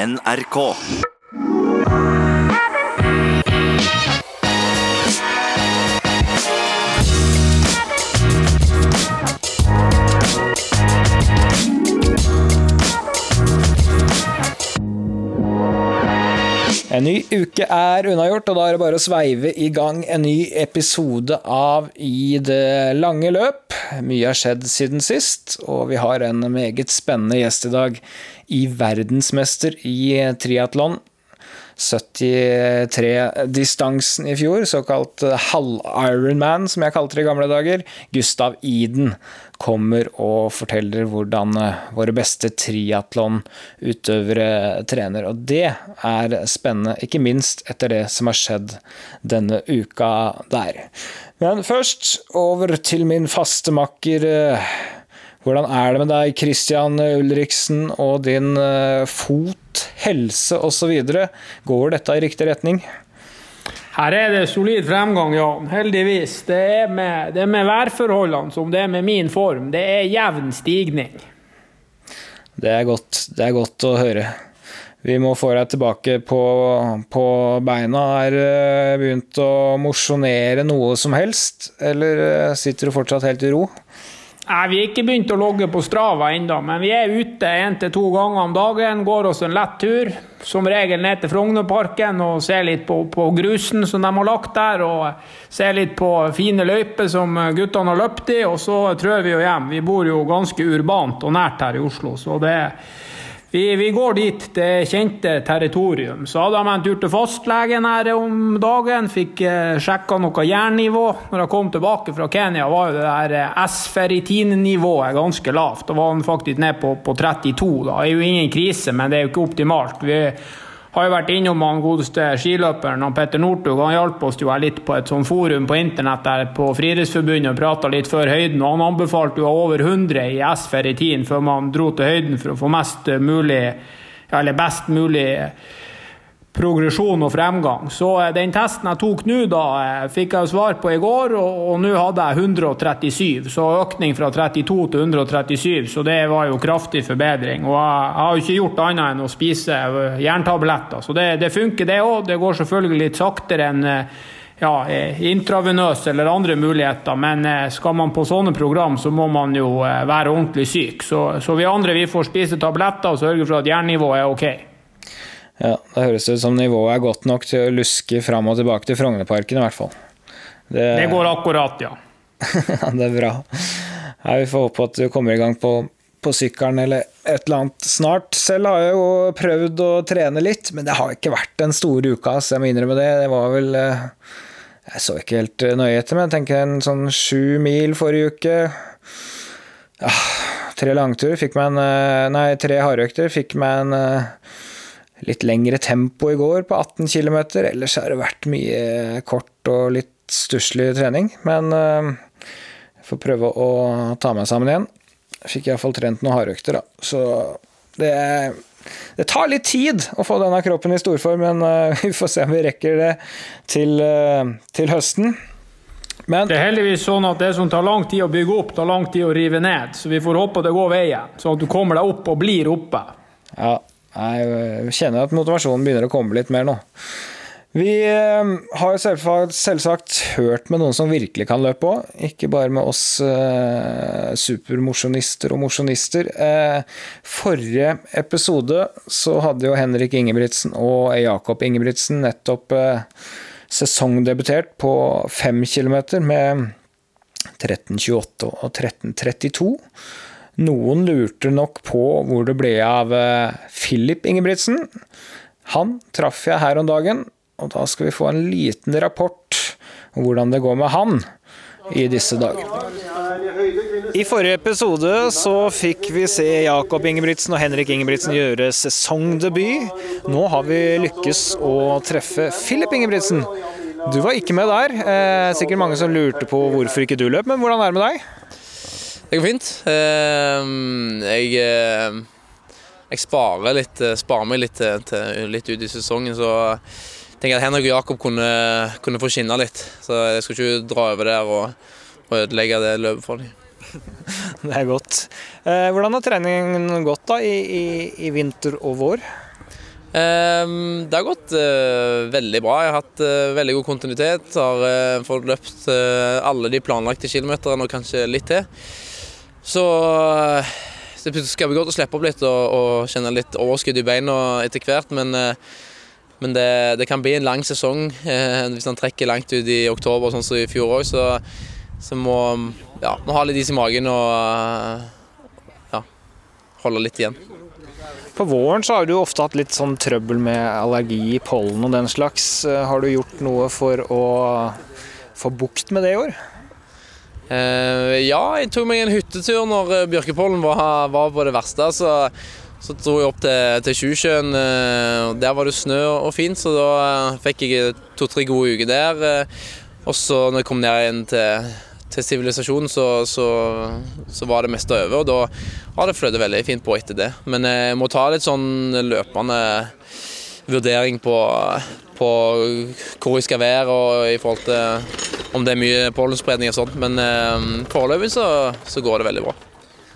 NRK. En ny uke er unnagjort, og da er det bare å sveive i gang en ny episode av I det lange løp. Mye har skjedd siden sist, og vi har en meget spennende gjest i dag. I verdensmester i triatlon. 73-distansen i fjor, såkalt halv-Ironman, som jeg kalte det i gamle dager. Gustav Iden kommer og forteller hvordan våre beste triatlonutøvere trener. Og det er spennende, ikke minst etter det som har skjedd denne uka der. Men først over til min faste makker. Hvordan er det med deg, Christian Ulriksen, og din fot, helse osv.? Går dette i riktig retning? Her er det solid fremgang, Jan. Heldigvis. Det er, med, det er med værforholdene som det er med min form. Det er jevn stigning. Det er godt, det er godt å høre. Vi må få deg tilbake på, på beina. Er du begynt å mosjonere noe som helst, eller sitter du fortsatt helt i ro? Nei, Vi har ikke begynt å logge på Strava ennå, men vi er ute én til to ganger om dagen. Går oss en lett tur, som regel ned til Frognerparken og ser litt på, på, grusen som de har lagt der. Og ser litt på fine løyper som guttene har løpt i, og så trør vi jo hjem. Vi bor jo ganske urbant og nært her i Oslo, så det er vi, vi, går dit, det kjente territorium. Så hadde jeg en tur til fastlegen her om dagen. Fikk eh, sjekka noe jernnivå. Når jeg kom tilbake fra Kenya, var jo det der S-ferritin-nivået ganske lavt. Da var han faktisk ned på, på 32. Da. Det er jo ingen krise, men det er jo ikke optimalt. Vi har jo vært innom han godeste skiløperen han Petter Northug. Han hjalp oss jo litt på et sånt forum på internett der på Friidrettsforbundet og prata litt før høyden. og Han anbefalte jo over 100 i S-ferritin før man dro til høyden for å få mest mulig, eller best mulig progresjon og fremgang. Så den testen jeg tok nå, da fikk jeg svar på i går, og, og nå hadde jeg 137. Så økning fra 32 til 137, så det var jo kraftig forbedring. Og jeg, jeg har jo ikke gjort annet enn å spise jerntabletter, så det, det funker det òg. Det går selvfølgelig litt saktere enn ja, intravenøs eller andre muligheter, men skal man på sånne program, så må man jo være ordentlig syk. Så, så vi andre vi får spise tabletter og sørge for at jernnivået er ok. Ja, Det høres ut som nivået er godt nok til å luske fram og tilbake til Frognerparken, i hvert fall. Det, det går akkurat, ja. det er bra. Ja, vi får håpe at du kommer i gang på, på sykkelen eller et eller annet snart. Selv har jeg jo prøvd å trene litt, men det har ikke vært den store uka, så jeg må innrømme det. Det var vel Jeg så ikke helt nøye etter, men jeg tenker en sånn sju mil forrige uke. Ja, tre langturer fikk meg en Nei, tre hardøkter fikk meg en litt lengre tempo i går på 18 km. Ellers har det vært mye kort og litt stusslig trening. Men jeg får prøve å ta meg sammen igjen. Fikk iallfall trent noen hardøkter, da. Så det, det, tar litt tid å få denne kroppen i storform, men vi får se om vi rekker det til, til høsten. Men, det er heldigvis sånn at det som tar lang tid å bygge opp, tar lang tid å rive ned. Så vi får håpe det går veien, sånn at du kommer deg opp og blir oppe. Ja, jeg kjenner at motivasjonen begynner å komme litt mer nå. Vi har selvsagt, selvsagt hørt med noen som virkelig kan løpe òg, ikke bare med oss eh, supermosjonister og mosjonister. Eh, forrige episode så hadde jo Henrik Ingebrigtsen og Jakob Ingebrigtsen nettopp eh, sesongdebutert på 5 kilometer med 13.28 og 13.32. Noen lurte nok på hvor det ble av Philip Ingebrigtsen. Han traff jeg her om dagen, og da skal vi få en liten rapport om hvordan det går med han i disse dager. I forrige episode så fikk vi se Jakob Ingebrigtsen og Henrik Ingebrigtsen gjøre sesongdebut. Nå har vi lykkes å treffe Philip Ingebrigtsen. Du var ikke med der. Eh, sikkert mange som lurte på hvorfor ikke du løp, men hvordan er det med deg? Det går fint. Jeg, jeg sparer, litt, sparer meg litt, til, litt ut i sesongen, så jeg tenker at Henrik og Jakob kunne, kunne få skinne litt. Så jeg skal ikke dra over der og, og ødelegge det løpet for dem. Det er godt. Hvordan har treningen gått da i, i, i vinter og vår? Um, det har gått veldig bra. Jeg har hatt veldig god kontinuitet. Har fått løpt alle de planlagte kilometerne og kanskje litt til. Så det skal bli godt å slippe opp litt og, og kjenne litt overskudd i beina etter hvert. Men, men det, det, kan bli en lang sesong hvis han trekker langt ut i oktober, sånn som i fjor òg. Så, så må ja, må ha litt is i magen og ja, holde litt igjen. På våren så har du ofte hatt litt sånn trøbbel med allergi, pollen og den slags. Eh, har du gjort noe for å få bukt med det i år? Eh, ja, jeg tok meg en hyttetur når eh, bjørkepollen var, var på det verste. Så, så dro jeg opp til, til Sjusjøen. Eh, der var det snø og fint, så da fikk jeg to-tre gode uker der. Og så når jeg kom ned igjen til sivilisasjonen, så, så, så, var det meste over. Og da har det fløtet veldig fint på etter det. Men jeg må ta litt sånn løpende vurdering på, på hvor jeg skal være og i forhold til om det er mye pollenspredning og sånt. Men eh, foreløpig så, så går det veldig bra.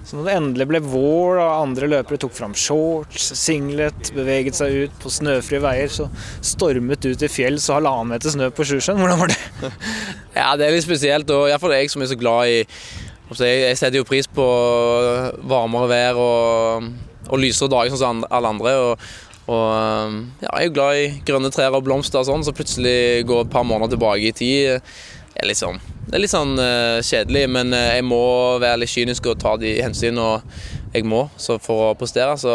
Så når det endelig ble vår og andre løpere tok fram shorts, singlet, beveget seg ut på snøfrie veier, så stormet ut i fjells og halvannen meter snø på Sjusjøen. Hvordan var det? ja, det er litt spesielt, og iallfall jeg som er så glad i Jeg setter jo pris på varmere vær og, og lysere dager sånn som alle andre. og og ja, jeg er jo glad i grønne trær og blomster og sånn, så plutselig går et par måneder tilbake i tid er litt sånn, det er litt sånn uh, kjedelig, men uh, jeg må være litt kynisk og ta de hensyn og jeg må. Så for å prestere, så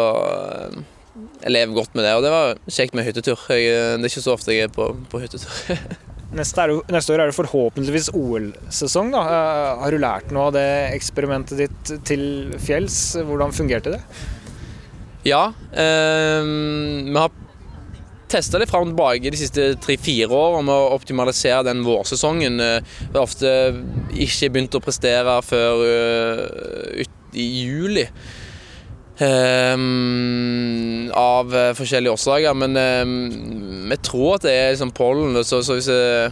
jeg lever godt med det. Og det var kjekt med hyttetur. Jeg, det er ikke så ofte jeg er på, på hyttetur. neste, er, neste, år er det forhåpentligvis OL-sesong. da. Har du lært noe av det eksperimentet ditt til fjells? Hvordan fungerte det? Ja. vi har testa det fram og tilbake de siste tre-fire årene med å optimalisere den vårsesongen. Eh, vi har ofte ikke begynt å prestere før uh, i juli. Um, av forskjellige årsaker, men um, vi tror at det er liksom pollen. Så, så hvis jeg,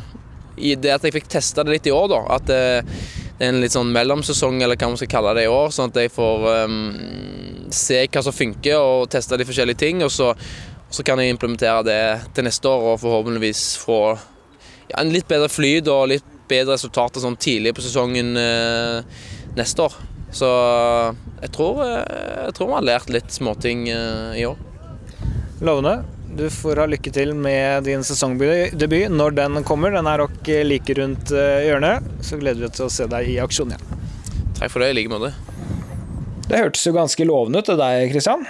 i det at jeg fikk testa det litt i år, da, at det, det, er en litt sånn mellomsesong, eller hva man skal kalle det i år, sånn at jeg får um, se hva som funker og teste de forskjellige ting. Og så så kan jeg implementere det til neste år og forhåpentligvis få ja, en litt bedre flyt og litt bedre resultater sånn tidlig på sesongen uh, neste år. Så jeg tror, eh, jeg tror vi har lært litt småting uh, i år. Lovende. Du får ha lykke til med din sesongdebut når den kommer. Den er nok like rundt eh, hjørnet. Så gleder vi oss til å se deg i aksjon igjen. Takk for det, i like måte. Det hørtes jo ganske lovende ut til deg, Kristian?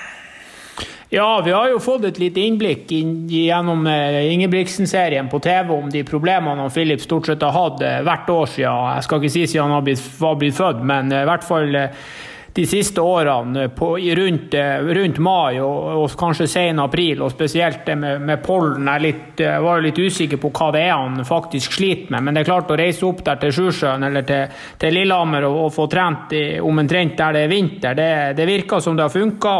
Ja, vi har jo fått et lite innblikk gjennom eh, Ingebrigtsen-serien på TV om de problemene Philip stort sett har hatt eh, hvert år siden. Jeg skal ikke si siden han var blitt født, men eh, i hvert fall de siste årene på, rundt, rundt, mai og, og kanskje sen april, og spesielt det med, med pollen. Jeg litt, var litt usikker på hva det er han faktisk sliter med. Men det er klart å reise opp der til Sjusjøen eller til, til Lillehammer og, og, få trent omtrent der det er vinter, det, det virker som det har funka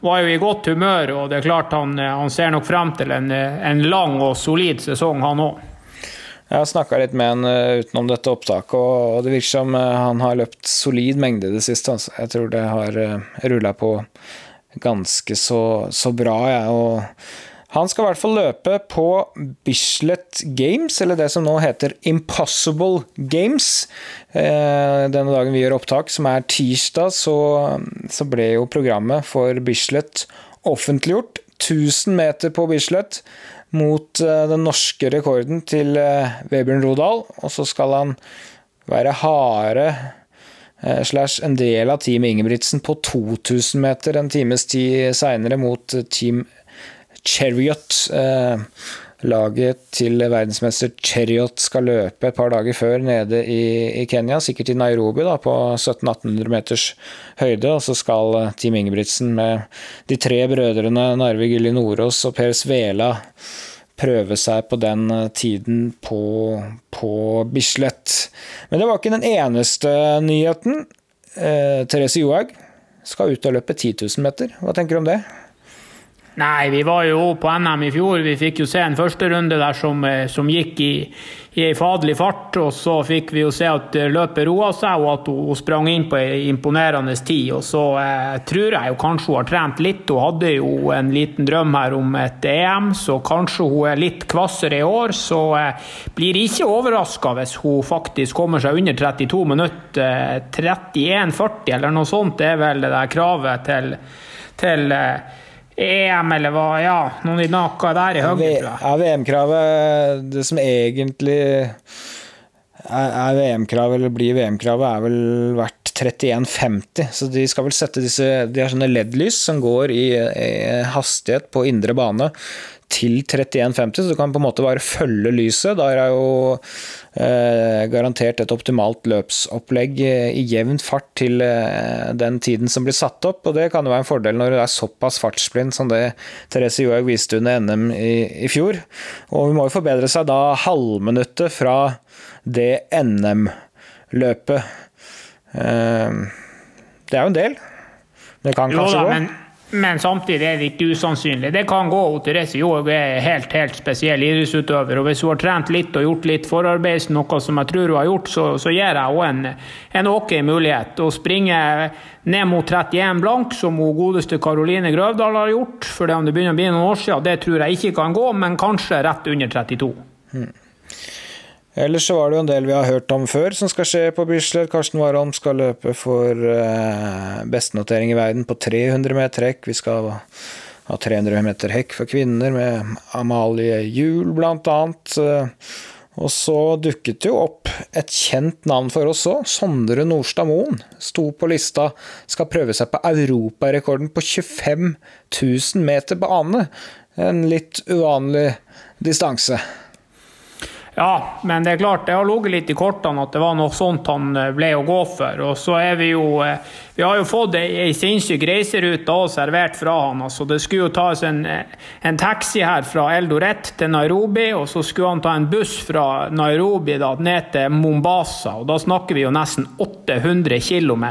var jo i godt humør, og det er klart han, han ser nok frem til en, en lang og solid sesong, han òg. Jeg har snakka litt med han eh, utenom dette opptaket, og det virker som eh, han har løpt solid mengde det siste. Altså. Jeg tror det har eh, rulla på ganske så, så bra, jeg. Ja. Han skal i hvert fall løpe på Bislett Games, eller det som nå heter Impossible Games. Denne dagen vi gjør opptak, som er tirsdag, så, så ble jo programmet for Bislett offentliggjort. 1000 meter på Bislett mot eh, den norske rekorden til eh, Vebjørn Rodal. Og så skal han være harde slash en del av Team Ingebrigtsen på 2000 meter en times tid seinere mot Team Chariot. Laget til verdensmester Cheriot skal løpe et par dager før nede i, Kenya, sikkert i Nairobi, da, på 1700-1800 meters høyde. Og så skal eh, Team Ingebrigtsen med de tre brødrene Narve Gilli Nordås og Per Svela prøve seg på den eh, tiden på, på Bislett. Men det var ikke den eneste nyheten. Eh, Therese Johaug skal ut og løpe 10 000 meter. Hva tenker du om det? Nei, vi var jo på NM i fjor. Vi fikk jo se en første runde der som, eh, som gikk i, i ei faderlig fart. Og så fikk vi jo se at eh, løpet roa seg, og at hun, sprang inn på ei imponerende tid. Og så eh, tror jeg jo kanskje hun har trent litt. Hun hadde jo en liten drøm her om et EM, så kanskje hun er litt kvassere i år. Så eh, blir ikke overraska hvis hun faktisk kommer seg under 32 minutter. 31,40 eller noe sånt det er vel det der kravet til, til eh, EM eller hva, ja, noen i naka der i høyre. Ja, VM-kravet Det som egentlig er VM-kravet, eller blir VM-kravet, er vel verdt 31,50. Så de skal vel sette disse De har sånne LED-lys som går i, i hastighet på indre bane til 31,50, så du kan på en måte bare følge lyset. Da er jo eh, garantert et optimalt løpsopplegg i jevn fart til eh, den tiden som blir satt opp, og det kan jo være en fordel når du er såpass fartsblind som det Therese Johaug viste under NM i, i, fjor. Og hun må jo forbedre seg da halvminuttet fra det NM-løpet. Eh, det er jo en del. Det kan kanskje gå. Men samtidig er det ikke usannsynlig. Det kan gå. Therese Johaug er helt helt spesiell idrettsutøver. og Hvis hun har trent litt og gjort litt forarbeid, noe som jeg tror hun har gjort, så, så gir jeg henne en, en ok mulighet. Å springe ned mot 31 blank, som hun godeste Karoline Grøvdal har gjort, for det om det begynner å bli noen år siden, det tror jeg ikke kan gå, men kanskje rett under 32. Hmm. Ellers så var det jo en del vi har hørt om før som skal skje på Bislett. Karsten Warholm skal løpe for uh, bestenotering i verden på 300 meter hekk. Vi skal ha 300 meter hekk for kvinner med Amalie Juel blant annet. Og så dukket det jo opp et kjent navn for oss òg. Sondre Nordstad Moen sto på lista. Skal prøve seg på europarekorden på 25 000 meter bane. En litt uvanlig distanse. Ja, men det er klart, det har ligget litt i kortene at det var noe sånt han eh, ble å gå for. Og så er vi jo eh, Vi har jo fått ei sinnssyk reiserute òg servert fra han. altså Det skulle jo tas en, eh, en taxi her fra Eldoret til Nairobi, og så skulle han ta en buss fra Nairobi da, ned til Mombasa. Og da snakker vi jo nesten 800 km.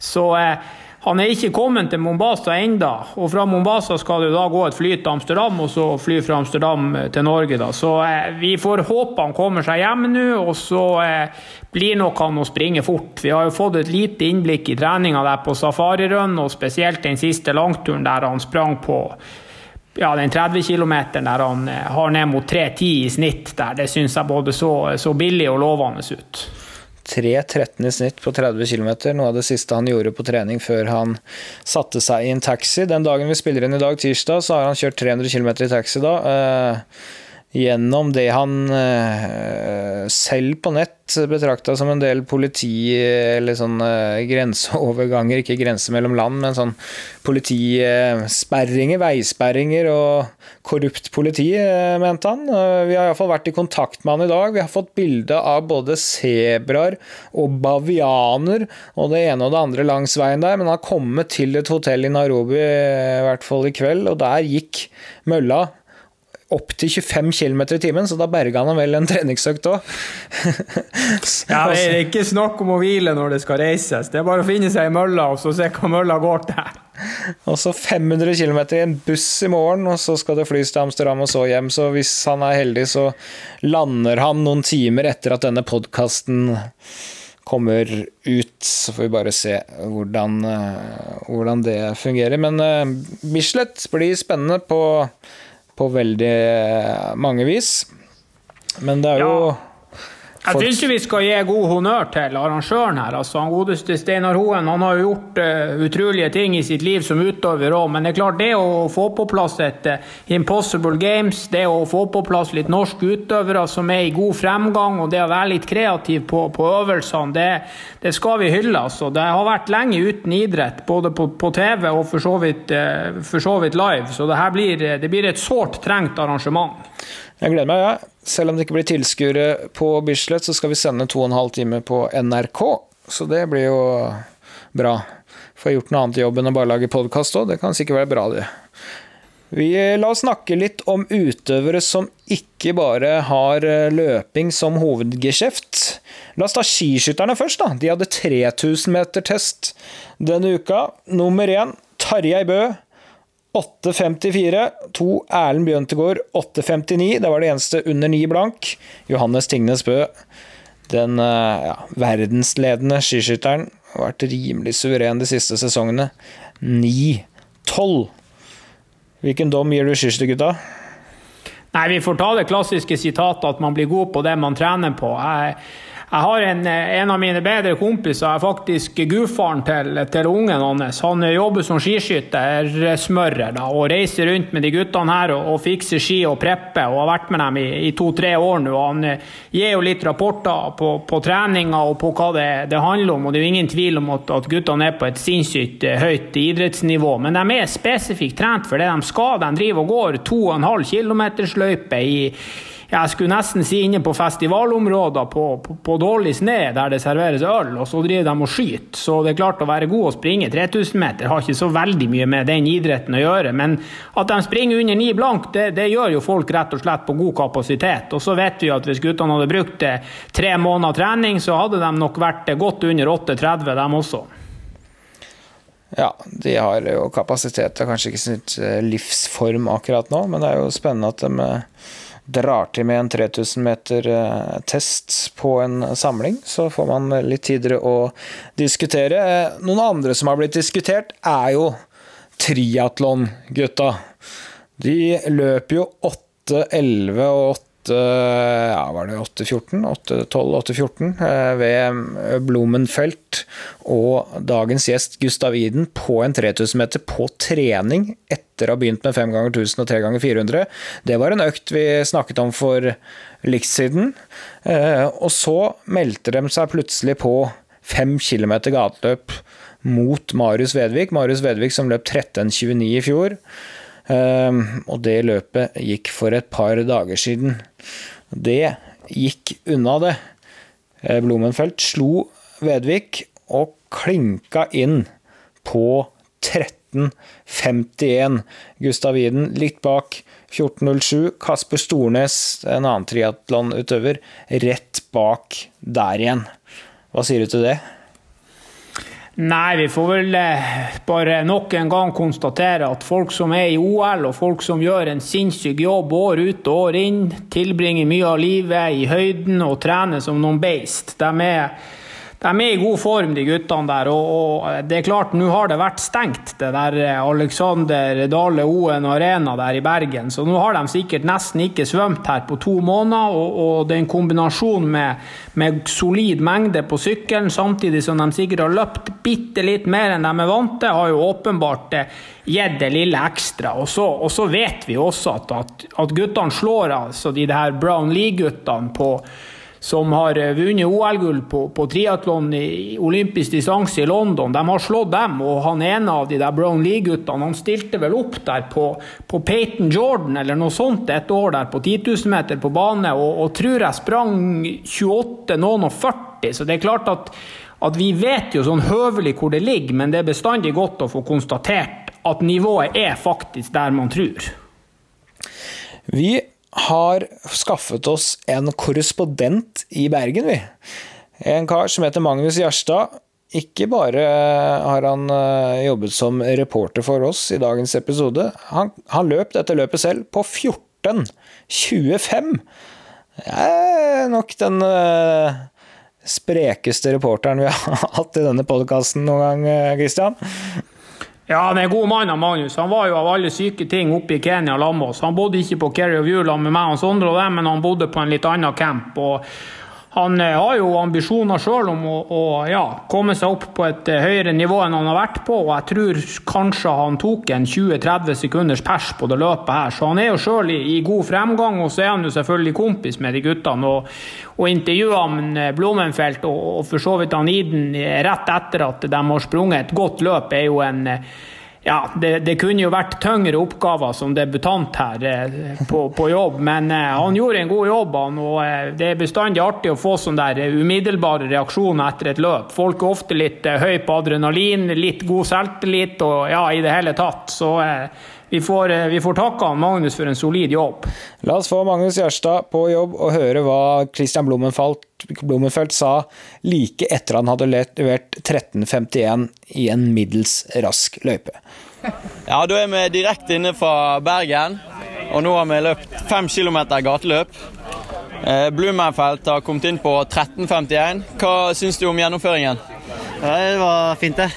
Så eh, han er ikke kommet til Mombasa enda, og fra Mombasa skal det da gå et fly til Amsterdam, og så fly fra Amsterdam eh, til Norge. da. Så eh, vi får håpe han kommer seg hjem nå, og så eh, blir nok han å springe fort. Vi har jo fått et lite innblikk i treninga der på safarirun, og spesielt den siste langturen der han sprang på ja, den 30 km der han eh, har ned mot 3,10 i snitt der. Det syns jeg både så, så billig og lovende ut. 3.13 i snitt på 30 km, noe av det siste han gjorde på trening før han satte seg i en taxi. Den dagen vi spiller inn i dag, tirsdag, så har han kjørt 300 km i taxi da. Eh, gjennom det han eh, selv på nett betrakta som en del politi- eller sånn eh, grenseoverganger, ikke grenser mellom land, men sånn politisperringer, veisperringer og korrupt politi, eh, mente han. Vi har iallfall vært i kontakt med han i dag. Vi har fått bilde av både sebraer og bavianer og det ene og det andre langs veien der, men han har kommet til et hotell i Nairobi, i hvert fall i kveld, og der gikk mølla opp til 25 km i timen, så da berga han vel en treningsøkt òg. ja, det er ikke snakk om å hvile når det skal reises. Det er bare å finne seg i mølla og så se hva mølla går til. Og så 500 km i en buss i morgen, og så skal det flys til Amsterdam og så hjem. Så hvis han er heldig, så lander han noen timer etter at denne podkasten kommer ut. Så får vi bare se hvordan, eh, hvordan det fungerer. Men uh, Bislett blir spennende på på veldig mange vis. Men det er jo ja. Jeg syns vi skal gi god honnør til arrangøren her. altså han Godeste Steinar Hoen han har gjort uh, utrolige ting i sitt liv som utøver òg. Men det er klart, det å få på plass et uh, Impossible Games, det å få på plass litt norske utøvere som er i god fremgang, og det å være litt kreativ på, på øvelsene, det, det, skal vi hylle. altså. Det har vært lenge uten idrett, både på, på TV og for så, vidt, uh, for så vidt live. Så det her blir, det blir et sårt trengt arrangement. Jeg gleder meg, ja. Selv om det ikke blir tilskuere på Bislett, så skal vi sende to og en halv time på NRK. Så det blir jo bra. Får gjort noe annet i jobb enn bare lage podkast òg. Det kan sikkert være bra, det. Vi La oss snakke litt om utøvere som ikke bare har eh, løping som hovedgeskjeft. La oss ta skiskytterne først. da. De hadde 3000 meter test denne uka. Nummer én Tarjei Bø 8.54. To Erlend Bjøntegård 8.59. Det var det eneste under ni blank. Johannes Tingnes Bø, den eh, ja, verdensledende skiskytteren, har vært rimelig suveren de siste sesongene. 9-12. Hvilken dom gir du skiskyttergutta? Nei, vi får ta det klassiske sitatet at man blir god på det man trener på. Jeg, jeg har en, en, av mine bedre kompiser, er faktisk gudfaren til, til ungen hans. Han jobber som skiskyttersmører og reiser rundt med de guttene her og, og fikser ski og prepper. og Har vært med dem i, i to-tre år nå. Han eh, gir jo litt rapporter på, på treninga og på hva det, det, handler om. og Det er jo ingen tvil om at, at guttene er på et sinnssykt eh, høyt idrettsnivå. Men de er spesifikt trent for det de skal. De driver og går 2,5 km løype i jeg skulle nesten si inne på festivalområder på, på, på dårlig sne der det serveres øl, og så driver de og skyter. Så det er klart å være god å springe 3000 meter har ikke så veldig mye med den idretten å gjøre. Men at de springer under ni blank, det, det gjør jo folk rett og slett på god kapasitet. Og så vet vi at hvis guttene hadde brukt tre måneder trening, så hadde de nok vært godt under 8,30, dem også. Ja, de har jo kapasitet. Er kanskje ikke sitt livsform akkurat nå, men det er jo spennende at de drar til med en 3000 meter-test eh, på en samling, så får man litt tidligere å diskutere. Eh, noen andre som har blitt diskutert, er jo triatlongutta. De løper jo 8, 11 og 8 ja, var det 8-14? 8-12-8-14 eh, ved Blumenfelt og dagens gjest Gustav Iden på en 3000 meter på trening etter å ha begynt med 5 ganger 1000 og 3 ganger 400. Det var en økt vi snakket om for litt siden. Eh, og så meldte de seg plutselig på 5 km gateløp mot Marius Vedvik. Marius Vedvik som løp 13,29 i fjor. Og det løpet gikk for et par dager siden. Det gikk unna, det. Eh, Blumenfeldt slo Vedvik og klinka inn på 13.51. Gustav Iden litt bak 14.07. Kasper Stornes, en annen triatlonutøver, rett bak der igjen. Hva sier du til det? Nei, vi får vel eh, bare nok en gang konstatere at folk som er i OL, og folk som gjør en sinnssyk jobb år ut og år inn, tilbringer mye av livet i høyden og trener som noen beist, de er de er i god form, de guttene der. Og, og det er klart, nå har det vært stengt, det der eh, Alexander Dale Oen Arena der i Bergen. Så nå har de sikkert nesten ikke svømt her på to måneder. Og, og den kombinasjonen med, med, solid mengde på sykkelen, samtidig som de sikkert har løpt bitte litt mer enn de er vant til, har jo åpenbart eh, gitt det lille ekstra. Og så, og så vet vi også at, at, at guttene slår altså de her Brown League-guttene på som har eh, vunnet OL-gull på, på triatlon i olympisk distanse i London. De har slått dem, og han ene av de der Brown League-guttene han stilte vel opp der på, på Peyton Jordan eller noe sånt et år der på 10 000 meter på bane, og, og tror jeg sprang 28, noen og 40. Så det er klart at, at vi vet jo sånn høvelig hvor det ligger, men det er bestandig godt å få konstatert at nivået er faktisk der man tror. Vi har skaffet oss en korrespondent i Bergen, vi. En kar som heter Magnus Gjerstad. Ikke bare har han eh, jobbet som reporter for oss i dagens episode, han, han løp dette løpet selv på 14.25. Det er nok den uh, sprekeste reporteren vi har hatt i denne podkasten noen gang, eh, Christian. Ja, han er god mann, Magnus. Han var jo av alle syke ting oppe i Kenya sammen med oss. Han bodde ikke på Kerry of View med meg og Sondre og dem, men han bodde på en litt annen camp. og han eh, har jo ambisjoner sjøl om å, å ja, komme seg opp på et eh, høyere nivå enn han har vært på. og Jeg tror kanskje han tok en 20-30 sekunders pers på det løpet her. Så han er jo sjøl i, i, god fremgang, og så er han jo selvfølgelig kompis med de guttene. Og, og intervjua eh, Blommenfelt og, og for så vidt han Iden rett etter at de har sprunget et godt løp, er jo en ja, det, det, kunne jo vært tyngre oppgaver som debutant her eh, på, på, jobb, men eh, han gjorde en god jobb. Han, og eh, Det er bestandig artig å få sånne der umiddelbare reaksjoner etter et løp. Folk er ofte litt høy på adrenalin, litt god selvtillit og ja, i det hele tatt. Så vi får, vi får takke Magnus for en solid jobb. La oss få Magnus Gjerstad på jobb og høre hva Christian Blumenfeld, Blumenfeld sa like etter han hadde levert 13.51 i en middels rask løype. Ja, da er vi direkte inne fra Bergen. Og nå har vi løpt fem kilometer gateløp. Eh, har kommet inn på 13,51. Hva syns du om gjennomføringen? Ja, det var fint, det.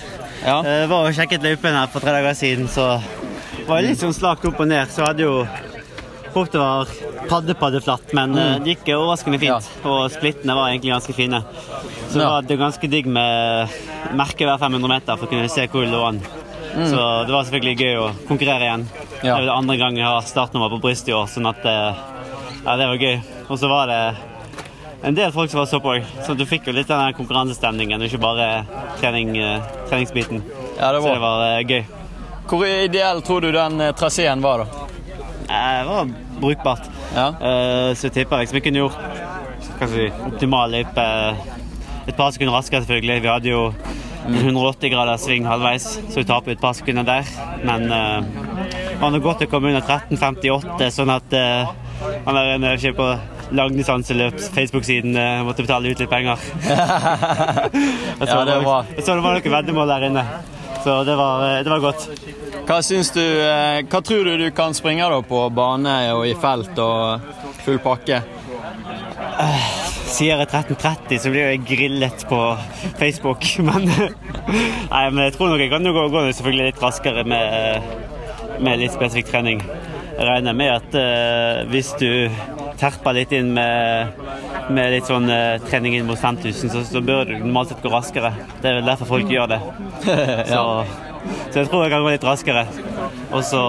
Ja. Jeg var og sjekket løypen her for tre dager siden, så var litt sånn slakt opp og ned. Så hadde jo fort det var padde-paddeflatt, men mm. det gikk overraskende fint. Og splittene var egentlig ganske fine. Så det Ja. var det var ganske digg med merke hver 500 meter for å kunne se hvor det lå an. Så det var selvfølgelig gøy å konkurrere igjen. Det Ja. er det andre gang jeg har startnummer på brystet i år, sånn at eh, ja, det var gøy. Og så var det en del folk som var så på òg, så du fikk jo litt den konkurransestemningen, og ikke bare trening, eh, treningsbiten. Ja, det Så det var. var eh, gøy. Hvor ideell tror du den eh, traseen var, da? Eh, Det var brukbart. Ja. Eh, Så jeg tipper liksom vi kunne gjort kanskje optimal løype et par sekunder raskere, selvfølgelig. Vi hadde jo 180 grader sving halvveis, så vi taper et par sekunder der. Men det var nå godt å komme under 13,58, sånn at uh, han der en ikke på langdistanseløp, Facebook-siden, måtte betale ut litt penger. Jeg så Ja, det var- Jeg så det var noen veddemål der inne, så det var, det var godt. Hva du eh, Hva tror du du kan springe da på bane og i felt og full pakke? Sier jeg 13.30, så blir jeg grillet på Facebook. Men, nei, men jeg tror nok jeg kan jo gå, gå selvfølgelig litt raskere med, med litt spesifikk trening. Jeg regner med at uh, hvis du terper litt inn med, med litt sånn uh, trening inn mot 5000, så, så bør du normalt sett gå raskere. Det er vel derfor folk gjør det. Så, så jeg tror jeg kan gå litt raskere. Og så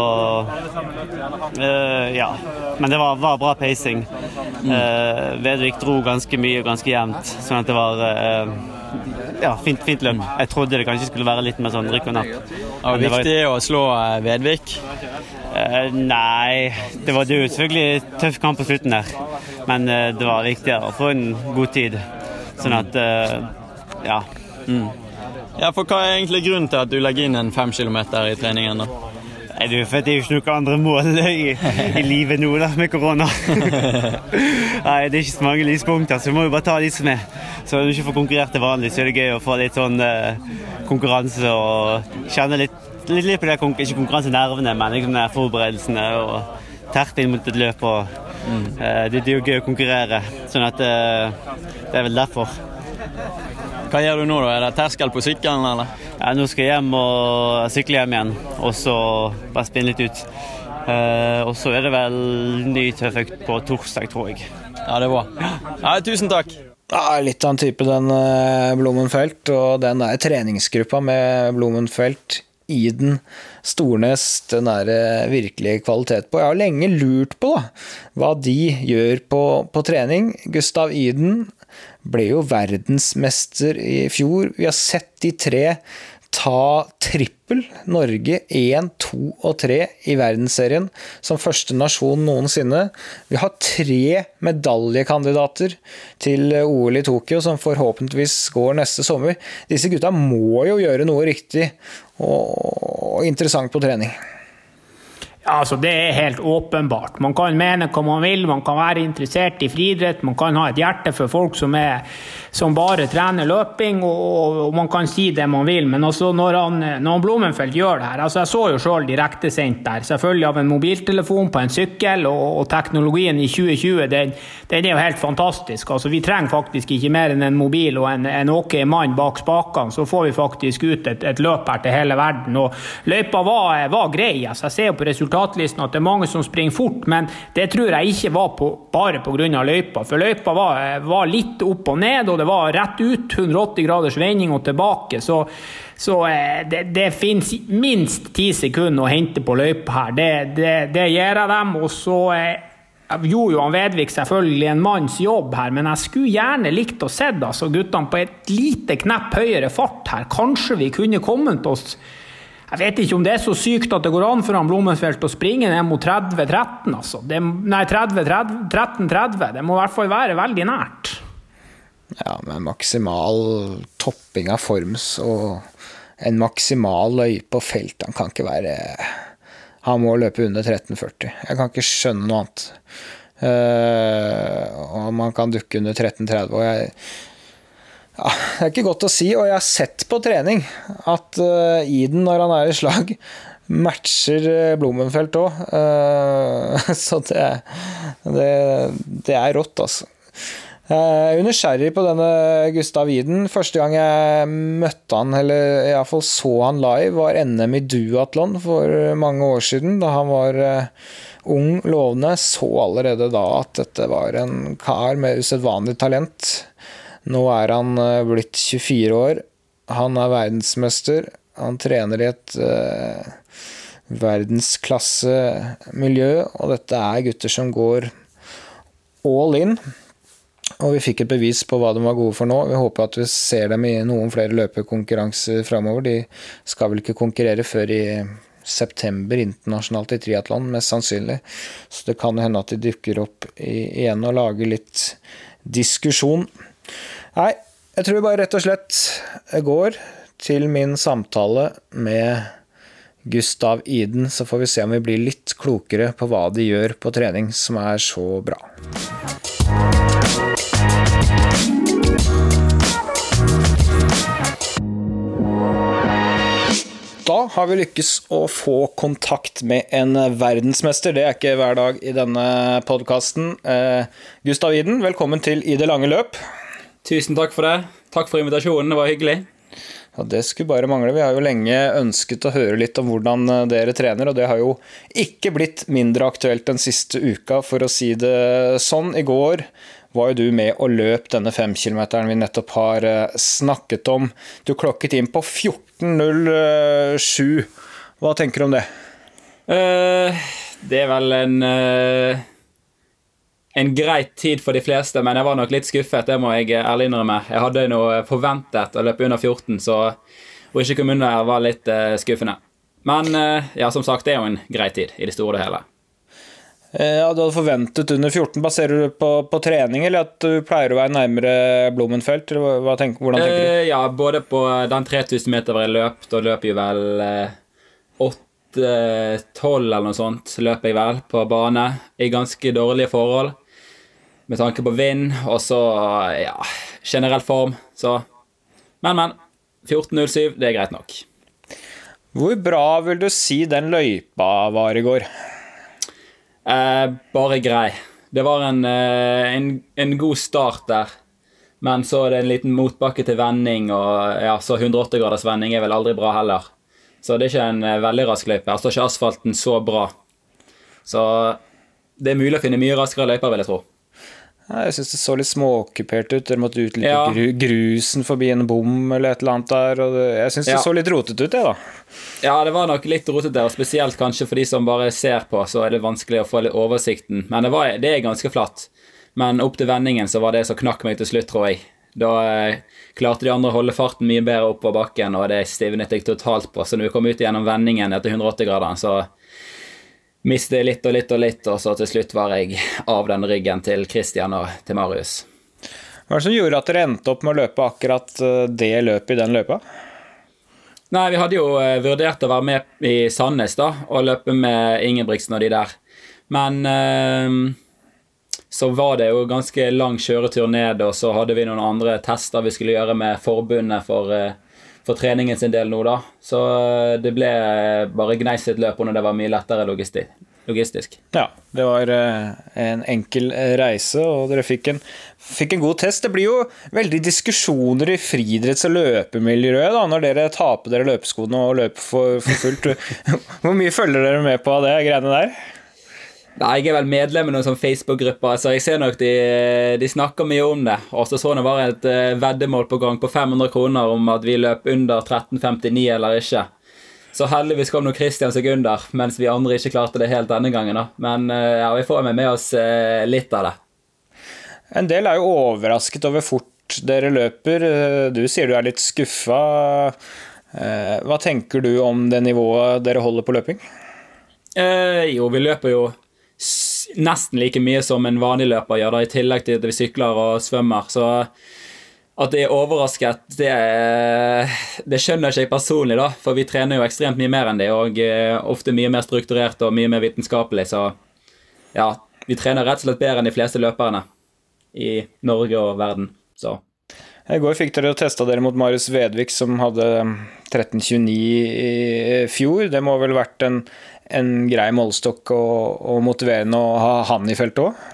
eh, Ja. Men det var, var bra pacing. Uh, Vedvik dro ganske mye og ganske jevnt, sånn at det var uh, ja, fint, fint løp. Jeg trodde det kanskje skulle være litt mer sånn rykk og napp. Det var det var- viktig å slå Vedvik. Uh, nei, det var jo selvfølgelig tøff kamp på slutten der. Men det var viktigere å få en god tid. Sånn at Ja. ja. Ja, for Hva er egentlig grunnen til at du legger inn en fem kilometer i treningen? da? Nei, du, for det er jo ikke noe andre mål i, i livet nå da, med korona. Nei, det er ikke så mange lyspunkter, så vi må jo bare ta de som er. Så når du ikke får konkurrert til vanlig, så er det gøy å få litt sånn eh, konkurranse og kjenne litt, litt, litt på det, ikke konkurransenervene, men liksom de forberedelsene og terpe inn mot et løp. Og, eh, det, det er jo gøy å konkurrere, sånn at eh, det er vel derfor. Hva gjør du nå, da? Er det terskel på sykkelen, eller? Ja, nå skal jeg hjem og sykle hjem igjen, og så bare spinne litt ut. Uh, og så er det vel ny tøfføkt på torsdag, tror jeg. Ja, det er bra. Ja, tusen takk. Ja, litt av en type, den eh, Blommenfelt. Og den der treningsgruppa med Blommenfelt, Iden, Stornes, den er det virkelig kvalitet på. Jeg har lenge lurt på da, hva de gjør på, på trening. Gustav Iden ble jo verdensmester i fjor. Vi har sett de tre ta trippel. Norge 1, 2 og 3 i verdensserien som første nasjon noensinne. Vi har tre medaljekandidater til OL i Tokyo som forhåpentligvis går neste sommer. Disse gutta må jo gjøre noe riktig og interessant på trening. Altså Det er helt åpenbart. Man kan mene hva man vil, man kan være interessert i friidrett, man kan ha et hjerte for folk som, er, som bare trener løping, og, og, man kan si det man vil. Men altså når, han, når han Blommenfelt gjør det her altså Jeg så jo sjøl direktesendt der, selvfølgelig av en mobiltelefon på en sykkel, og, og teknologien i 2020 den, den, er jo helt fantastisk. Altså Vi trenger faktisk ikke mer enn en mobil og en, en ok mann bak spakene, så får vi faktisk ut et, et løp her til hele verden. Og Løypa var, var grei. altså Jeg ser jo på resultatlisten at det er mange som springer fort, men det tror jeg ikke var på, bare pga. løypa. For løypa var, var, litt opp og ned, og det var rett ut, 180 graders vending og tilbake. Så, så det, det finnes minst ti sekunder å hente på løypa her. Det, det, det gir jeg dem. Og så jeg gjorde jo han Vedvik selvfølgelig en manns jobb her, men jeg skulle gjerne likt å se altså, guttene på et lite knepp høyere fart her. Kanskje vi kunne kommet oss jeg vet ikke om det er så sykt at det går an for han Blommenfelt å springe ned mot 30-13, altså. Det, nei, 13-30. Det må i hvert fall være veldig nært. Ja, med maksimal topping av forms og en maksimal løype og felt. Han kan ikke være Han må løpe under 13,40. Jeg kan ikke skjønne noe annet. Uh, og man kan dukke under 13,30. Og jeg ja, det er ikke godt å si, og jeg har sett på trening at uh, Iden, når han er i slag, matcher eh, Blommenfelt Uh, Så det, det, det er rått, altså. Jeg er nysgjerrig på denne Gustav Iden. Første gang jeg møtte han, eller iallfall så han live, var NM i duatlon for mange år siden, da han var ung, lovende. Så allerede da at dette var en kar med usedvanlig talent. Nå er han blitt 24 år. Han er verdensmester. Han trener i et uh, verdensklassemiljø, og dette er gutter som går all in. Og vi fikk et bevis på hva de var gode for nå. Vi håper at vi ser dem i noen flere løpekonkurranser framover. De skal vel ikke konkurrere før i september internasjonalt i triatlon, mest sannsynlig. Så det kan hende at de dukker opp igjen og lager litt diskusjon. Nei, jeg tror bare rett og slett går til min samtale med Gustav Iden, så får vi se om vi blir litt klokere på hva de gjør på trening som er så bra. Da har vi lykkes å få kontakt med en verdensmester. Det er ikke hver dag i denne podkasten. Eh, Gustav Iden, velkommen til I det lange løp. Tusen takk for det. Takk for invitasjonen, det var hyggelig. Ja, Det skulle bare mangle. Vi har jo lenge ønsket å høre litt om hvordan eh, dere trener, og det har jo ikke blitt mindre aktuelt den siste uka, for å si det sånn. I går var jo du med og løp denne femkilometeren vi nettopp har eh, snakket om. Du klokket inn på 14.07. Hva tenker du om det? Uh, det er vel en uh en greit tid for de fleste, men jeg var nok litt skuffet. Det må jeg ærlig innrømme. Jeg hadde noe forventet å løpe under 14, så å ikke komme under var litt uh, skuffende. Men ja, som sagt, det er jo en grei tid i det store og hele. Eh, ja, Du hadde forventet under 14. Baserer du på, på, trening, eller at du pleier å være nærmere Blommenfelt? Hva tenker, hvordan tenker du? ja, både på den 3000 meter hvor jeg løp, da løper jeg vel 8-12 eller noe sånt, løper jeg vel på bane i ganske dårlige forhold med tanke på vind og så ja, generell form. Så Men, men. 14.07, det er greit nok. Hvor bra vil du si den løypa var i går? Eh, bare grei. Det var en, eh, en, en, god start der. Men så er det en liten motbakke til vending, og ja, så 180 graders vending er vel aldri bra heller. Så det er ikke en eh, veldig rask løype. Her står ikke asfalten så bra. Så det er mulig å finne mye raskere løyper, vil jeg tro. Jeg syns det så litt småokkupert ut. Dere måtte utlippe ja. grusen forbi en bom eller et eller annet der. Og det, jeg syns det ja. så litt rotete ut, jeg, da. Ja, det var nok litt rotete, og spesielt kanskje for de som bare ser på, så er det vanskelig å få litt oversikten. Men det, var, det er ganske flatt. Men opp til vendingen så var det som knakk meg til slutt, tror jeg. Da eh, klarte de andre å holde farten mye bedre oppover bakken, og det stivnet jeg totalt på. Så når vi kom ut gjennom vendingen etter 180-graderen, så mistet litt og litt og litt, og så til slutt var jeg av den ryggen til Christian og til Marius. Hva er det som gjorde at dere endte opp med å løpe akkurat eh, det løpet i den løypa? Nei, vi hadde jo eh, vurdert å være med i Sandnes da, og løpe med Ingebrigtsen og de der. Men eh, så var det jo ganske lang kjøretur ned, og så hadde vi noen andre tester vi skulle gjøre med forbundet for eh, for treningen sin del nå, da. Så eh, det ble bare gneiset løp når det var mye lettere logistisk. Ja, det var eh, en enkel eh, reise, og dere fikk en, fikk en god test. Det blir jo veldig diskusjoner i friidretts- og løpemiljøet da, når dere på dere løpeskoene og løper for, for fullt. Hvor mye følger dere med på det greiene der? Nei, Jeg er vel medlem i noen sånn Facebook-grupper, så jeg ser nok de, de, snakker mye om det. Og så så det var et uh, veddemål på gang på 500 kroner om at vi løp under 13,59 eller ikke. Så heldigvis kom nå Christian seg under, mens vi andre ikke klarte det helt denne gangen. da. Men uh, ja, vi får med oss uh, litt av det. En del er jo overrasket over fort dere løper. Du sier du er litt skuffa. Hva tenker du om det nivået dere holder på løping? jo, vi løper jo nesten like mye som en vanlig løper gjør, da, i tillegg til at vi sykler og svømmer. Så at det er overrasket, det, det skjønner ikke jeg personlig, da. For vi trener jo ekstremt mye mer enn det, og eh, ofte mye mer strukturert og mye mer vitenskapelig. Så ja, vi trener rett og slett bedre enn de fleste løperne i Norge og verden. Så i går fikk dere testa dere mot Marius Vedvik, som hadde 13.29 i fjor. Det må vel vært en, en grei målestokk og, og motiverende å ha han i feltet òg?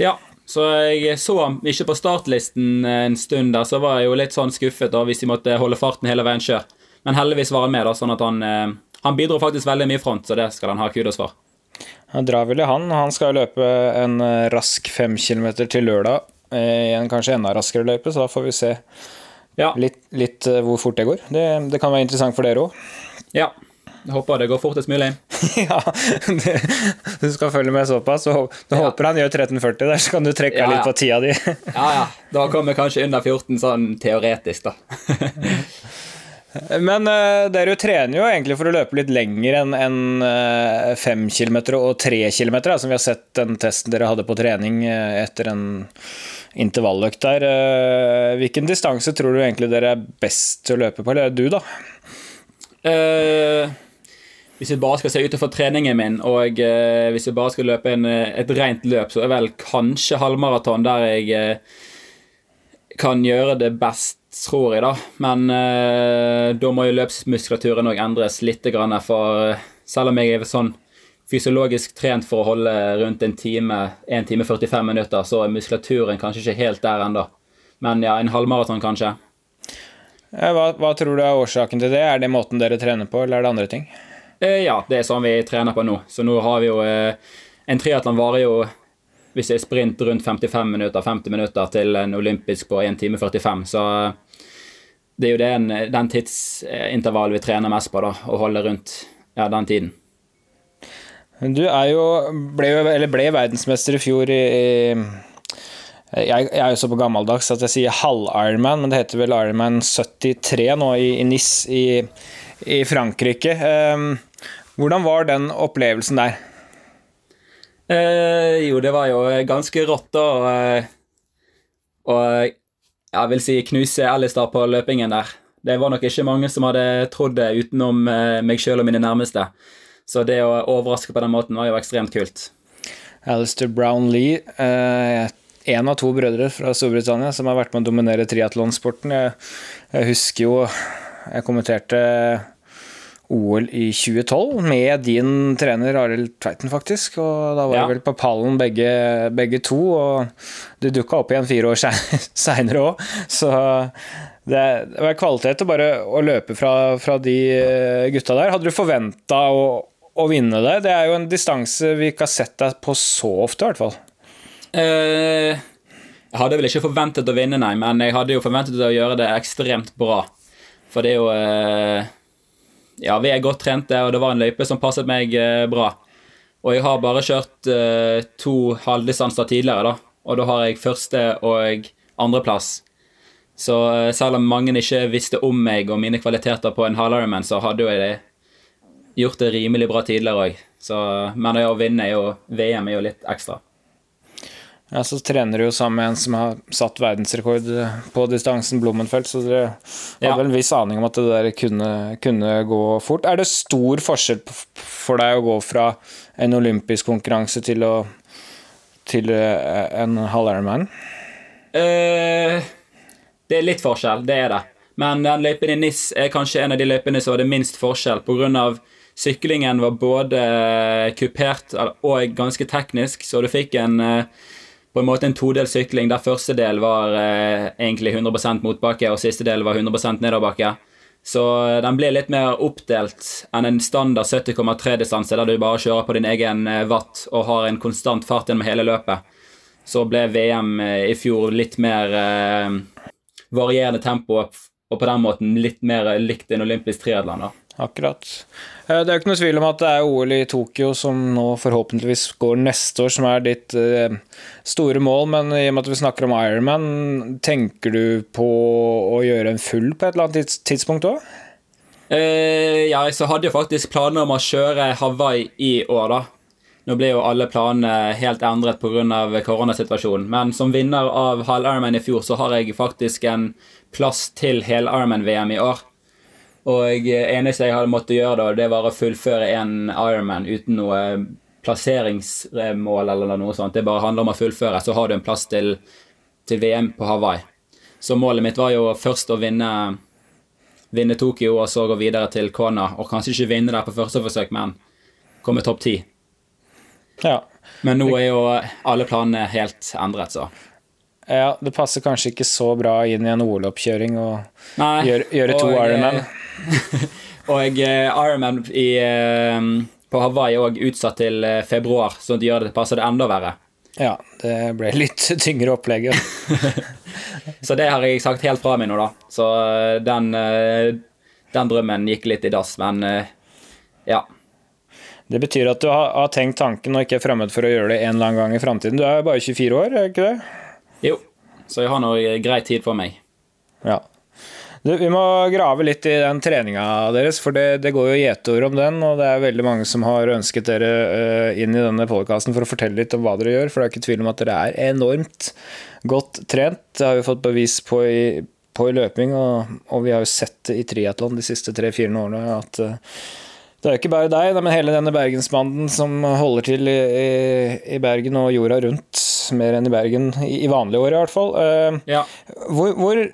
Ja, så jeg så ham ikke på startlisten en stund der, så var jeg jo litt sånn skuffet da, hvis de måtte holde farten hele veien sjøl. Men heldigvis var han med, da, sånn at han, eh, han bidro faktisk veldig mye i front, så det skal han ha kudos for. Han drar vel i han. Han skal løpe en eh, rask fem kilometer til lørdag i en kanskje enda raskere løype, så da får vi se Ja. litt, litt eh, hvor fort det går. Det, det kan være interessant for dere òg. ja. Jeg håper det går fortest mulig. ja, det, du skal følge med såpass. Og du Ja. håper han gjør 13,40 der, så kan du trekke Ja, litt på tida di. Ja, ja. Da kommer kanskje under 14 sånn teoretisk, da. Men uh, dere trener jo egentlig for å løpe litt lenger enn en, uh, fem kilometer og tre kilometer, da, som vi har sett den testen dere hadde på trening uh, etter en intervalløkt der. Eh, Hvilken distanse tror du egentlig dere er best til å løpe på, eller er det du, da? Eh, hvis jeg bare skal se utenfor treningen min, og eh, hvis jeg bare skal løpe en, eh, et rent løp, så er vel kanskje halvmaraton der jeg eh, kan gjøre det best, tror jeg, da. Men eh, da må jo løpsmuskulaturen òg endres litt, for eh, selv om jeg er sånn fysiologisk trent for å holde rundt en time, 1 time 45 minutter, så er muskulaturen kanskje ikke helt der ennå. Men ja, en halvmaraton, kanskje. Eh, Hva, hva tror du er årsaken til det? Er det måten dere trener på, eller er det andre ting? Eh, ja, det er sånn vi trener på nå. Så nå har vi jo eh, En triatlon varer jo, hvis det er sprint, rundt 55 minutter, 50 minutter til en olympisk på 1 time 45. Så det er jo den, den tidsintervallet vi trener mest på, da. Å holde rundt ja, den tiden. Du er jo, ble, eller ble verdensmester i fjor i, i jeg, jeg er jo så på gammeldags at jeg sier halv-Ironman, men det heter vel Ironman 73 nå i, i Nis i, i Frankrike. Ehm, hvordan var den opplevelsen der? Eh, jo, det var jo ganske rått, da. Og, eh, og jeg vil si knuse Alistair på løpingen der. Det var nok ikke mange som hadde trodd det utenom eh, meg sjøl og mine nærmeste. Så det å overraske på den måten var jo ekstremt kult. Alistair Brownlee, eh, en av to brødre fra Storbritannia som har vært med å dominere triatlonsporten. Jeg, jeg husker jo jeg kommenterte OL i 2012 med din trener Arild Tveiten, faktisk. Og da var Ja. jeg vel på pallen begge, begge to, og du dukka opp igjen fire år seinere òg. Så det, det var kvalitet å bare å løpe fra, fra de eh, gutta der. Hadde du forventa å, å vinne det? Det er jo en distanse vi ikke har sett deg på så ofte, i hvert fall. Eh, jeg hadde vel ikke forventet å vinne, nei, men jeg hadde jo forventet å gjøre det ekstremt bra. For det er jo eh, Ja, vi er godt trente, og det var en løype som passet meg eh, bra. Og jeg har bare kjørt eh, to halvdistanser tidligere, da. Og da har jeg første og andreplass. Så eh, selv om mange ikke visste om meg og mine kvaliteter på en halv-Ironman, så hadde jeg gjort det rimelig bra tidligere òg. Men det å vinne er jo VM er jo litt ekstra. Ja, Så trener du jo sammen med en som har satt verdensrekord på distansen, Blommenfelt, så dere Ja. hadde vel en viss aning om at det der kunne, kunne gå fort. Er det stor forskjell for deg å gå fra en olympisk konkurranse til, å, til eh, en halv Ironman? Eh, det er litt forskjell, det er det. Men den løypen i NIS er kanskje en av de løypene som hadde minst forskjell, pga. syklingen var både kupert og ganske teknisk, så du fikk en eh, på en måte en todelt sykling der første del var eh, egentlig 100% motbakke, og siste del var 100% nedoverbakke. Så eh, den ble litt mer oppdelt enn en standard 70,3-distanse, der du bare kjører på din egen eh, watt og har en konstant fart gjennom hele løpet. Så ble VM eh, i fjor litt mer eh, varierende tempo, og på den måten litt mer likt en olympisk triatlon. Akkurat. Eh, Det er jo ikke noe tvil om at det er OL i Tokyo som nå forhåpentligvis går neste år, som er ditt eh, store mål, men i og med at vi snakker om Ironman, tenker du på å gjøre en full på et eller annet tidspunkt òg? Eh, ja, så hadde jeg faktisk planer om å kjøre Hawaii i år, da. Nå ble jo alle planene helt endret pga. koronasituasjonen. Men som vinner av halv Ironman i fjor, så har jeg faktisk en plass til hel Ironman-VM i år. Og eneste jeg hadde måttet gjøre da, det var å fullføre en Ironman uten noe plasseringsmål eller noe sånt. Det bare handler om å fullføre, så har du en plass til, til VM på Hawaii. Så målet mitt var jo først å vinne vinne Tokyo og så gå videre til Kona. Og kanskje ikke vinne der på første forsøk, men komme topp ti. Ja. Men nå er jo alle planene helt endret, så. Ja, det passer kanskje ikke så bra inn i en OL-oppkjøring å gjøre, gjøre to eh, Ironman. Og eh, Ironman eh, på Hawaii er òg utsatt til februar, sånn at det gjør det passer det enda verre. Ja, det ble litt tyngre opplegg. Så det har jeg sagt helt fra meg nå, da. Så den, den drømmen gikk litt i dass, men ja. Det betyr at du har, har tenkt tanken og ikke er fremmed for å gjøre det en eller annen gang i framtiden. Du er jo bare 24 år, er ikke det? Jo. Så jeg har nå grei tid for meg. Ja. Du, vi må grave litt i den treninga deres, for det, det går jo gjetord om den. Og det er veldig mange som har ønsket dere eh, inn i denne podkasten for å fortelle litt om hva dere gjør. For det er ikke tvil om at dere er enormt godt trent. Det har vi fått bevis på i, på i løping, og, og vi har jo sett det i triatlon de siste tre-fire årene at eh, det er jo ikke bare deg, men hele denne bergensbanden som holder til i, i, Bergen og jorda rundt, mer enn i Bergen, i, i vanlige år i hvert fall. Eh, Ja. hvor, hvor,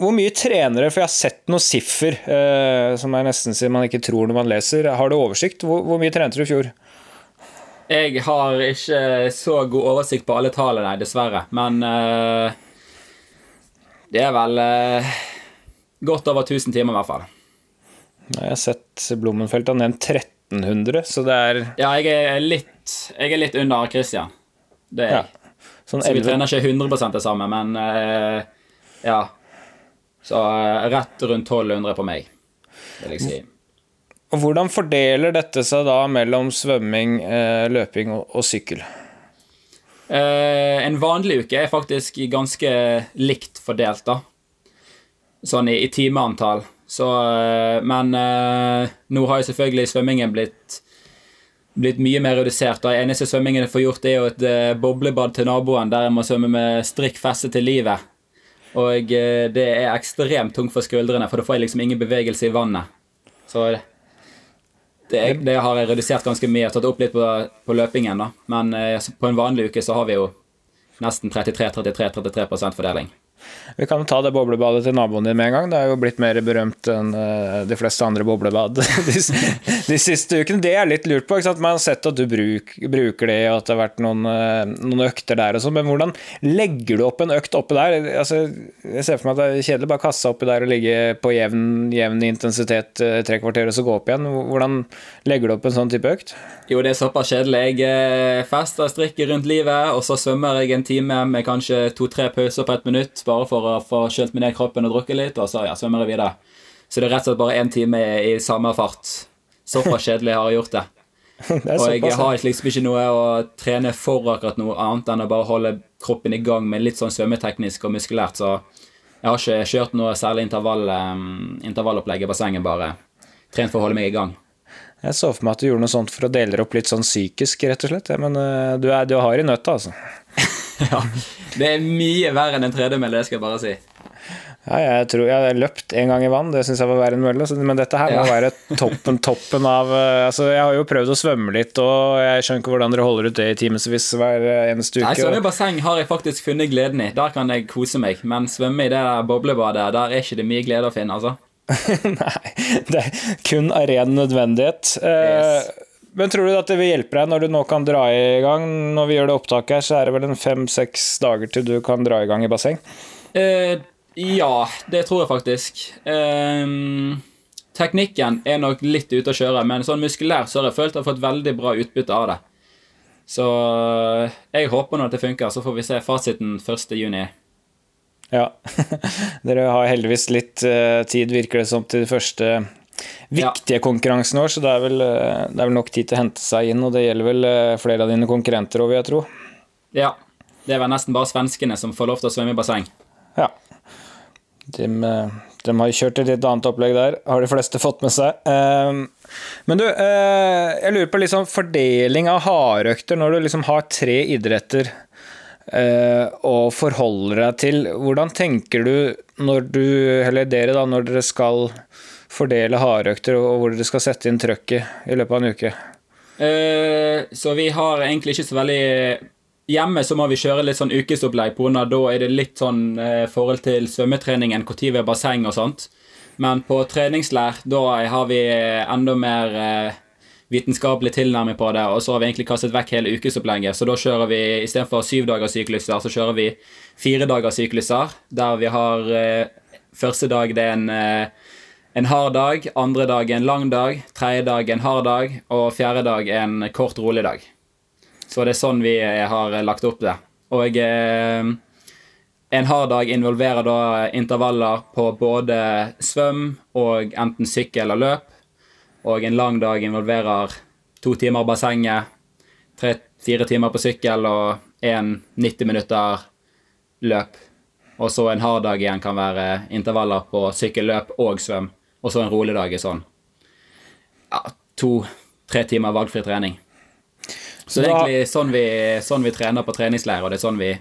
hvor mye trener dere? For jeg har sett noen siffer eh, som er nesten sier man ikke tror når man leser. Har du oversikt? Hvor, hvor mye trente du i fjor? Jeg har ikke så god oversikt på alle tallene, dessverre. Men uh, det er vel godt over 1000 timer, i hvert fall. Jeg har sett Blommenfelt har nevnt 1300, så det er Ja, jeg er litt, jeg er litt under Christian. Det er ja, jeg. sånn Så vi 11 trener ikke 100 det samme, men uh, ja. Så uh, rett rundt 1200 på meg, vil jeg si. Hvordan fordeler dette seg da mellom svømming, uh, løping og, og sykkel? En vanlig uke er faktisk ganske likt fordelt, da. Sånn i, i timeantall. Så, eh, men eh, nå har jo selvfølgelig svømmingen blitt, blitt mye mer redusert. Det Eneste svømmingen jeg får gjort, er jo et eh, boblebad til naboen der jeg må svømme med strikk festet til livet. Og det er ekstremt tungt for skuldrene, for da får jeg liksom ingen bevegelse i vannet. Så det, det har jeg redusert ganske mye. Tatt opp litt på, på løpingen, da. Men på en vanlig uke så har vi jo nesten 33-33-33% fordeling. Vi kan ta det boblebadet til naboen din med en gang. Det er jo blitt mer berømt enn eh, de fleste andre boblebad de, siste ukene. Det er litt lurt på. Man har sett at du bruk, bruker det, og at det har vært noen, eh, noen økter der og sånn. Men hvordan legger du opp en økt oppi der? Altså, jeg ser for meg at det er kjedelig bare seg oppi der og ligge på jevn, jevn intensitet eh, tre kvarter og så gå opp igjen. Hvordan legger du opp en sånn type økt? Jo, det er såpass kjedelig. Jeg fester strikker rundt livet, og så svømmer jeg en time med kanskje to-tre pauser på ett minutt, bare for å få kjølt meg ned kroppen og drukket litt, og så ja, svømmer jeg videre. Så det er rett og slett bare én time i samme fart. Såpass kjedelig har jeg gjort det. Det Og jeg har liksom ikke noe å trene for akkurat noe annet enn å bare holde kroppen i gang med litt sånn svømmeteknisk og muskulært, så jeg har ikke kjørt noe særlig intervall, um, intervallopplegg i bassenget, bare trent for å holde meg i gang. Jeg så for meg at du gjorde noe sånt for å dele det opp litt sånn psykisk, rett og slett. Ja, Men uh, du, er, du har i nøtta, altså. Ja, det er mye verre enn en tredemølle, det skal jeg bare si. Ja, jeg tror jeg har løpt en gang i vann, det syns jeg var verre enn mølle. Men dette her må Ja. være toppen, toppen av eh, Altså, jeg har jo prøvd å svømme litt, og jeg skjønner ikke hvordan dere holder ut det i timevis hver eh, eneste Nei, uke. svømme i basseng har jeg faktisk funnet gleden i. Der kan jeg kose meg. Men svømme i det der boblebadet, der er ikke det mye glede å finne, altså. Nei, det er kun av ren nødvendighet. Eh, Yes. Men tror du at det vil hjelpe deg når du nå kan dra i gang? Når vi gjør det opptaket her, så er det vel en fem-seks dager til du kan dra i gang i basseng? Eh, ja, det tror jeg faktisk. Ehm, teknikken er nok litt ute å kjøre, men sånn muskulært så har jeg følt jeg har fått veldig bra utbytte av det. Så eh, jeg håper nå at det funker, så får vi se fasiten 1. juni. Ja. Dere har heldigvis litt eh, tid, virker det som, til de første viktige konkurransene våre, så det er, vel, eh, det er vel nok tid til å hente seg inn, og det gjelder vel eh, flere av dine konkurrenter òg, vil jeg tro. Ja. Det er vel nesten bare svenskene som får lov til å svømme i basseng. Ja. De, eh, de har kjørt et litt annet opplegg der, har de fleste fått med seg. Eh, Men du, jeg lurer på liksom fordeling av hardøkter når du liksom har tre idretter og forholder deg til. Hvordan tenker du når du, eller dere da, når dere skal fordele hardøkter og hvor dere skal sette inn trøkket i løpet av en uke? Uh, så vi har egentlig ikke så veldig Hjemme så må vi kjøre litt sånn ukesopplegg, på grunn av da er det litt sånn eh, forhold til svømmetreningen, når vi er basseng og sånt. Men på treningslær, da har vi enda mer eh, vitenskapelig tilnærming på det, og så har vi egentlig kastet vekk hele ukesopplegget. Så da kjører vi istedenfor syvdagerssykluser, så kjører vi firedagerssykluser, der vi har eh, Første dag det er en, eh, en hard dag, andre dag en lang dag, tredje dag en hard dag, og fjerde dag en kort, rolig dag. Så det er sånn vi eh, har lagt opp det. Og eh, en hard dag involverer da intervaller på både svøm og enten sykkel og løp. Og en lang dag involverer to timer bassenget, tre-fire timer på sykkel og en 90 minutter løp. Og så en hard dag igjen kan være intervaller på sykkel, løp og svøm. Og så en rolig dag er sånn ja, to-tre timer valgfri trening. Så det er egentlig sånn vi, sånn vi trener på treningsleir, og det er sånn vi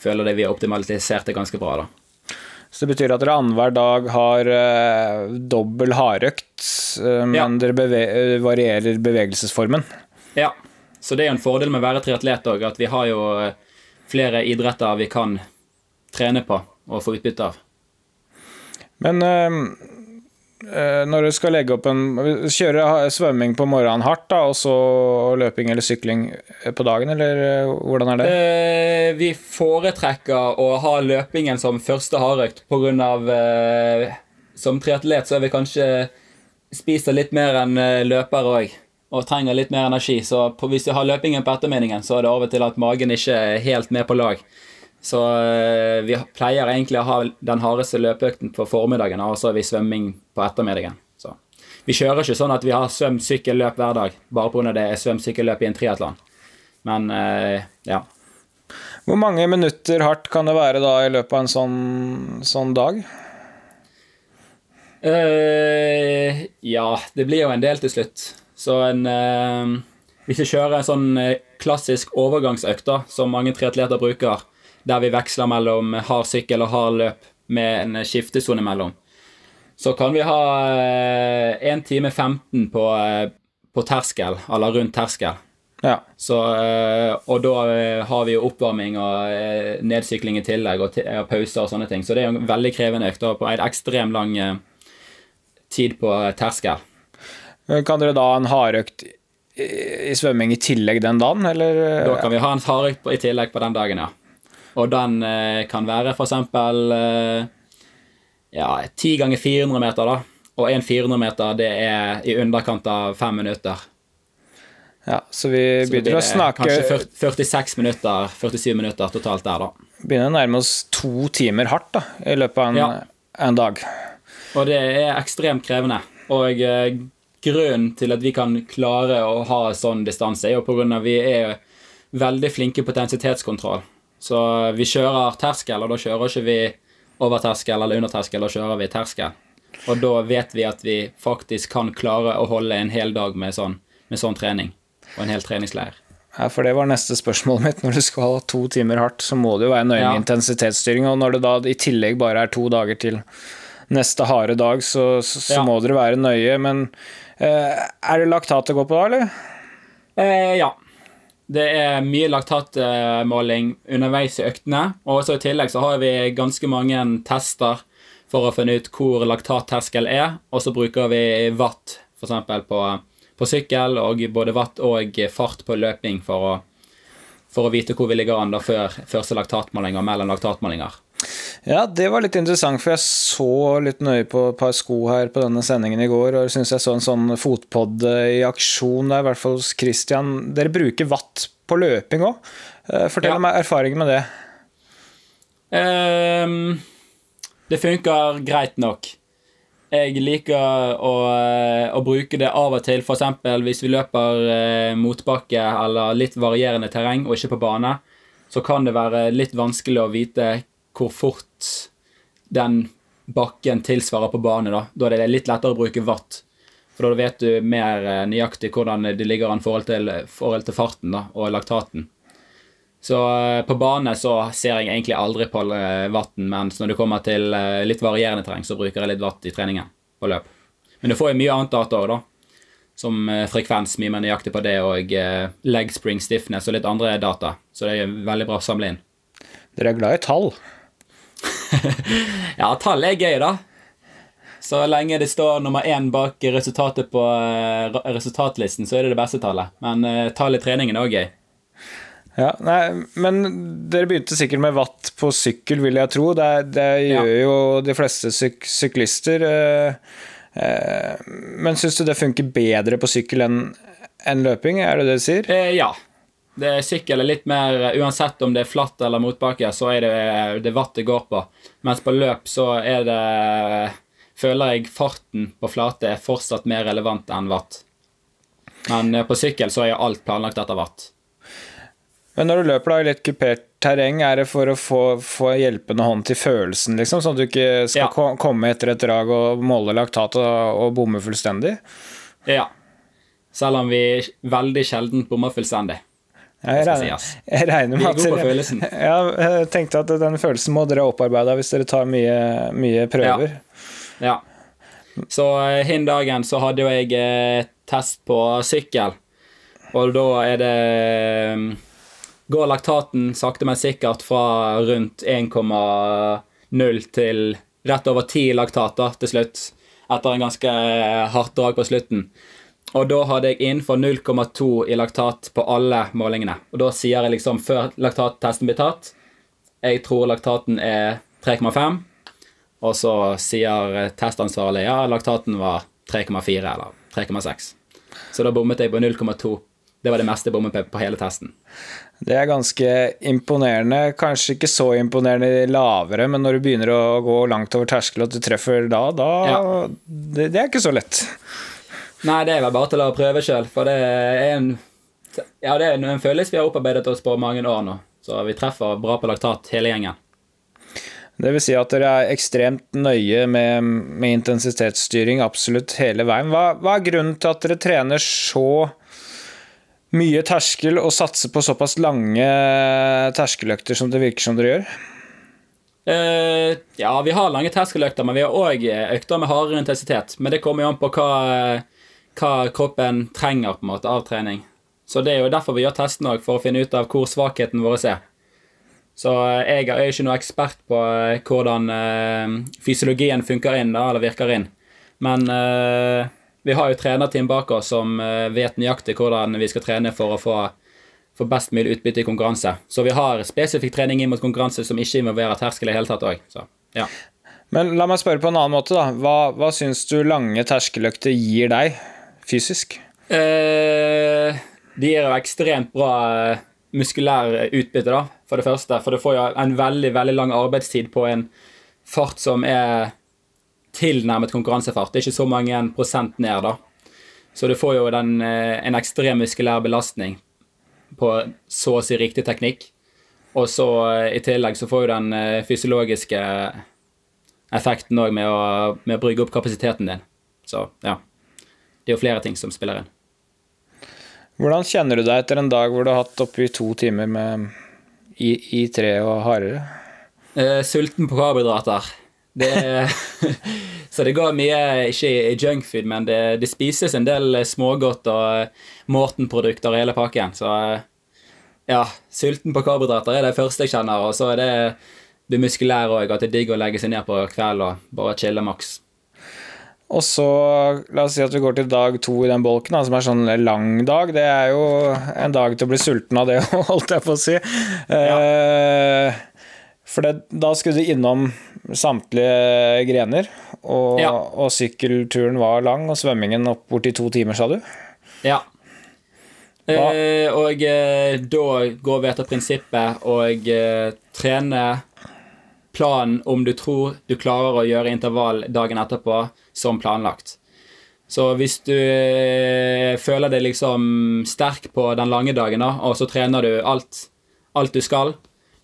føler det vi har optimalisert det ganske bra. da. Så det betyr at dere annenhver dag har uh, dobbel hardøkt, uh, men Ja. dere beve varierer bevegelsesformen? Ja, så det er jo en fordel med å være triatlet òg, at vi har jo eh, flere idretter vi kan trene på og få utbytte av. Men eh, eh, når du skal legge opp en Kjøre svømming på morgenen hardt, da, og så løping eller sykling på dagen, eller eh, hvordan er det? Eh, vi foretrekker å ha løpingen som første hardøkt pga. Eh, som triatlet så er vi kanskje spiser litt mer enn løpere løper òg. Og trenger litt mer energi. Så på, hvis vi har løpingen på ettermiddagen, så er det og til at magen ikke er helt med på lag. Så eh, vi pleier egentlig å ha den hardeste løpeøkten på formiddagen, og så har vi svømming på ettermiddagen. Så vi kjører ikke sånn at vi har svøm, sykkel, løp hver dag, bare pga. det er svøm, sykkel, løp i en triatlon. Men eh, ja. Hvor mange minutter hardt kan det være da i løpet av en sånn, sånn dag? Uh, ja, det blir jo en del til slutt. Så en uh, Hvis vi kjører en sånn klassisk overgangsøkt, som mange triatleter bruker, der vi veksler mellom hard sykkel og hard løp med en skiftesone imellom, så kan vi ha eh, 1 time 15 på, eh, på terskel, eller rundt terskel. Ja. Så, eh, og da eh, har vi jo oppvarming og eh, nedsykling i tillegg, og, og pauser og sånne ting. Så det er en veldig krevende økt, og på en ekstremt lang eh, tid på eh, terskel. Kan dere da ha en hardøkt i, svømming i tillegg den dagen, eller? Da kan vi ha en hardøkt i tillegg på den dagen, ja. Og den eh, kan være eksempel eh, ja, 10 ganger 400 meter, da. Og en 400 meter, det er i underkant av fem minutter. Ja, så vi Så begynner å snakke Kanskje 40, 46 minutter, 47 minutter totalt der, da. Begynner å nærme oss to timer hardt da, i løpet av en, Ja. en dag. Og det er ekstremt krevende. Og eh, grunnen til at vi kan klare å ha sånn distanse, er jo av vi er veldig flinke på intensitetskontroll. Så vi kjører terskel, og da kjører ikke vi over terskel eller under terskel, da kjører vi terskel. Og da vet vi at vi faktisk kan klare å holde en hel dag med sånn, med sånn trening. Og en hel treningsleir. Ja, for det var neste spørsmål mitt. Når du skal ha to timer hardt, så må det jo være nøye Ja. intensitetsstyring. Og når det da i tillegg bare er to dager til neste harde dag, så, så, så Ja. må dere være nøye. Men eh, er det laktat det går på da, eller? Eh, ja. Det er mye laktatmåling underveis i øktene. Og så i tillegg så har vi ganske mange tester for å finne ut hvor laktatterskel er. Og så bruker vi watt f.eks. På, på sykkel, og både watt og fart på løping for å, for å vite hvor vi ligger an da før første laktatmåling og mellom laktatmålinger. Ja, det var litt interessant, for jeg så litt nøye på et par sko her på denne sendingen i går, og syns jeg så en sånn fotpod i aksjon der, i hvert fall hos Christian. Dere bruker watt på løping òg. Fortell Ja. meg erfaringen med det. Um, det funker greit nok. Jeg liker å, å bruke det av og til, f.eks. hvis vi løper eh, motbakke eller litt varierende terreng og ikke på bane, så kan det være litt vanskelig å vite hvor fort den bakken tilsvarer på bane. Da, da er det litt lettere å bruke watt. For da vet du mer eh, nøyaktig hvordan det ligger an i forhold til, forhold til farten da, og laktaten. Så eh, på bane så ser jeg egentlig aldri på eh, vatten, mens når det kommer til eh, litt varierende terreng, så bruker jeg litt vatt i treningen på løp. Men du får jo mye annet data òg, da. Som eh, frekvens, mye mer nøyaktig på det, og eh, leg spring stiffness og litt andre data. Så det er veldig bra å samle inn. Dere er glad i tall. Ja, tall er gøy, da. Så lenge det står nummer én bak resultatet på eh, resultatlisten, så er det det beste tallet. Men tall tallet i treningen er òg gøy. Ja, nei, men dere begynte sikkert med watt på sykkel, vil jeg tro. Det, det gjør Ja. jo de fleste syk syklister. Eh, eh, men syns du det funker bedre på sykkel enn en løping, er det det du sier? Eh, ja. Det er sykkel er litt mer Uansett om det er flatt eller motbakke, så er det, det vatt det går på. Mens på løp så er det Føler jeg farten på flate er fortsatt mer relevant enn vatt. Men eh, på sykkel så er alt planlagt etter vatt. Men når du løper da i litt kupert terreng, er det for å få, få hjelpende hånd til følelsen, liksom? Sånn at du ikke skal Ja. komme etter et drag og måle laktat og, og bomme fullstendig? Ja. Selv om vi veldig sjelden bommer fullstendig. Jeg regner, sies. jeg regner med at dere-. Ja, jeg tenkte at den følelsen må dere opparbeide hvis dere tar mye, mye prøver. Ja. Så eh, hin dagen så hadde jo jeg eh, test på sykkel, og da er det mm, Går laktaten sakte, men sikkert fra rundt 1,0 til rett over 10 laktater til slutt, etter en ganske eh, hardt drag på slutten. Og da hadde jeg innenfor 0,2 i laktat på alle målingene. Og da sier jeg liksom, før laktattesten blir tatt, jeg tror laktaten er 3,5. Og så sier testansvarlig ja, laktaten var 3,4 eller 3,6. Så da bommet jeg på 0,2. Det var det meste jeg bommet på hele testen. Det er ganske imponerende. Kanskje ikke så imponerende lavere, men når du begynner å gå langt over terskelen og du treffer da, da Ja. det, det er ikke så lett. Nei, det er vel bare til å prøve sjøl, for det er en Ja, det er en følelse vi har opparbeidet oss på mange år nå. Så vi treffer bra på laktat, hele gjengen. Det vil si at dere er ekstremt nøye med, med intensitetsstyring absolutt hele veien. Hva, hva er grunnen til at dere trener så mye terskel og satser på såpass lange terskeløkter som det virker som dere gjør? Uh, ja, vi har lange terskeløkter, men vi har òg økter med hardere intensitet. Men det kommer jo an på hva, hva kroppen trenger på en måte av trening. Så det er jo derfor vi gjør testen òg, for å finne ut av hvor svakheten vår er. Så eh, jeg er ikke noe ekspert på eh, hvordan eh, fysiologien funker inn, da, eller virker inn. Men vi har jo trenerteam bak oss som vet nøyaktig hvordan vi skal trene for å få for best mulig utbytte i konkurranse. Så vi har spesifikk trening inn mot konkurranse som ikke involverer terskel i hele tatt òg. Ja. Men la meg spørre på en annen måte, da. Hva, hva syns du lange terskeløkter gir deg fysisk? Eh, de gir jo ekstremt bra eh, muskulær utbytte, da, for det første. For du får jo en veldig, veldig lang arbeidstid på en fart som er tilnærmet konkurransefart. Det er ikke så mange prosent ned, da. Så du får jo den, eh, en ekstrem muskulær belastning på så å si riktig teknikk. Og så eh, i tillegg så får du den fysiologiske effekten òg med, med å brygge opp kapasiteten din. Så ja. Det er jo flere ting som spiller inn. Hvordan kjenner du deg etter en dag hvor du har hatt oppi to timer med i, i tre og hardere? Eh, sulten på karbohydrater. Det, så det går mye, ikke i junkfood, men det, det spises en del smågodt og Morten-produkter i hele pakken. Så eh, ja, sulten på karbohydrater er det første jeg kjenner. Og så er det det muskulære òg, at det er digg å legge seg ned på kvelden og bare chille maks. Og så, la oss si at vi går til dag to i den bolken, da, som er sånn lang dag. Det er jo en dag til å bli sulten av det, holdt jeg på å si. Eh, for det, da skulle du innom samtlige grener, og, Ja. og sykkelturen var lang, og svømmingen opp borti to timer, sa du? Ja. Eh, og eh, da går vi etter prinsippet og eh, trener planen om du tror du klarer å gjøre intervall dagen etterpå som planlagt. Så hvis du eh, føler deg liksom sterk på den lange dagen, da, og så trener du alt, alt du skal,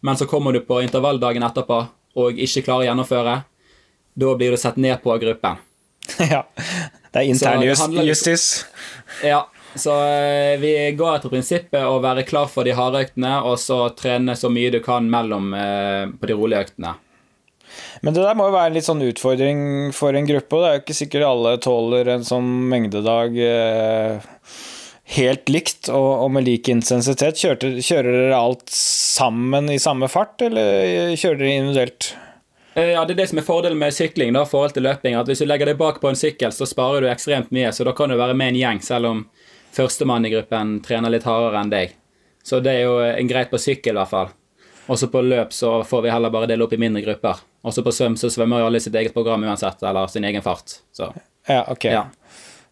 men så kommer du på intervalldagen etterpå og ikke klarer å gjennomføre, da blir du sett ned på av gruppen. ja. Det er intern handler justis. Ja, så eh, vi går etter prinsippet å være klar for de harde øktene, og så trene så mye du kan mellom eh, på de rolige øktene. Men det der må jo være en litt sånn utfordring for en gruppe, og det er jo ikke sikkert alle tåler en sånn mengdedag eh, helt likt og, med lik intensitet. Kjørte, kjører dere alt sammen i samme fart, eller kjører dere individuelt? Eh, Ja, Det er det som er fordelen med sykling da, forhold til løping. at Hvis du legger deg bak på en sykkel, så sparer du ekstremt mye. Så da kan du være med en gjeng, selv om førstemann i gruppen trener litt hardere enn deg. Så det er jo en greit på sykkel, i hvert fall. Også på løp så får vi heller bare dele opp i mindre grupper. Og så på svøm så svømmer jo alle sitt eget program uansett, eller sin egen fart. Så, Ja, ok. ja.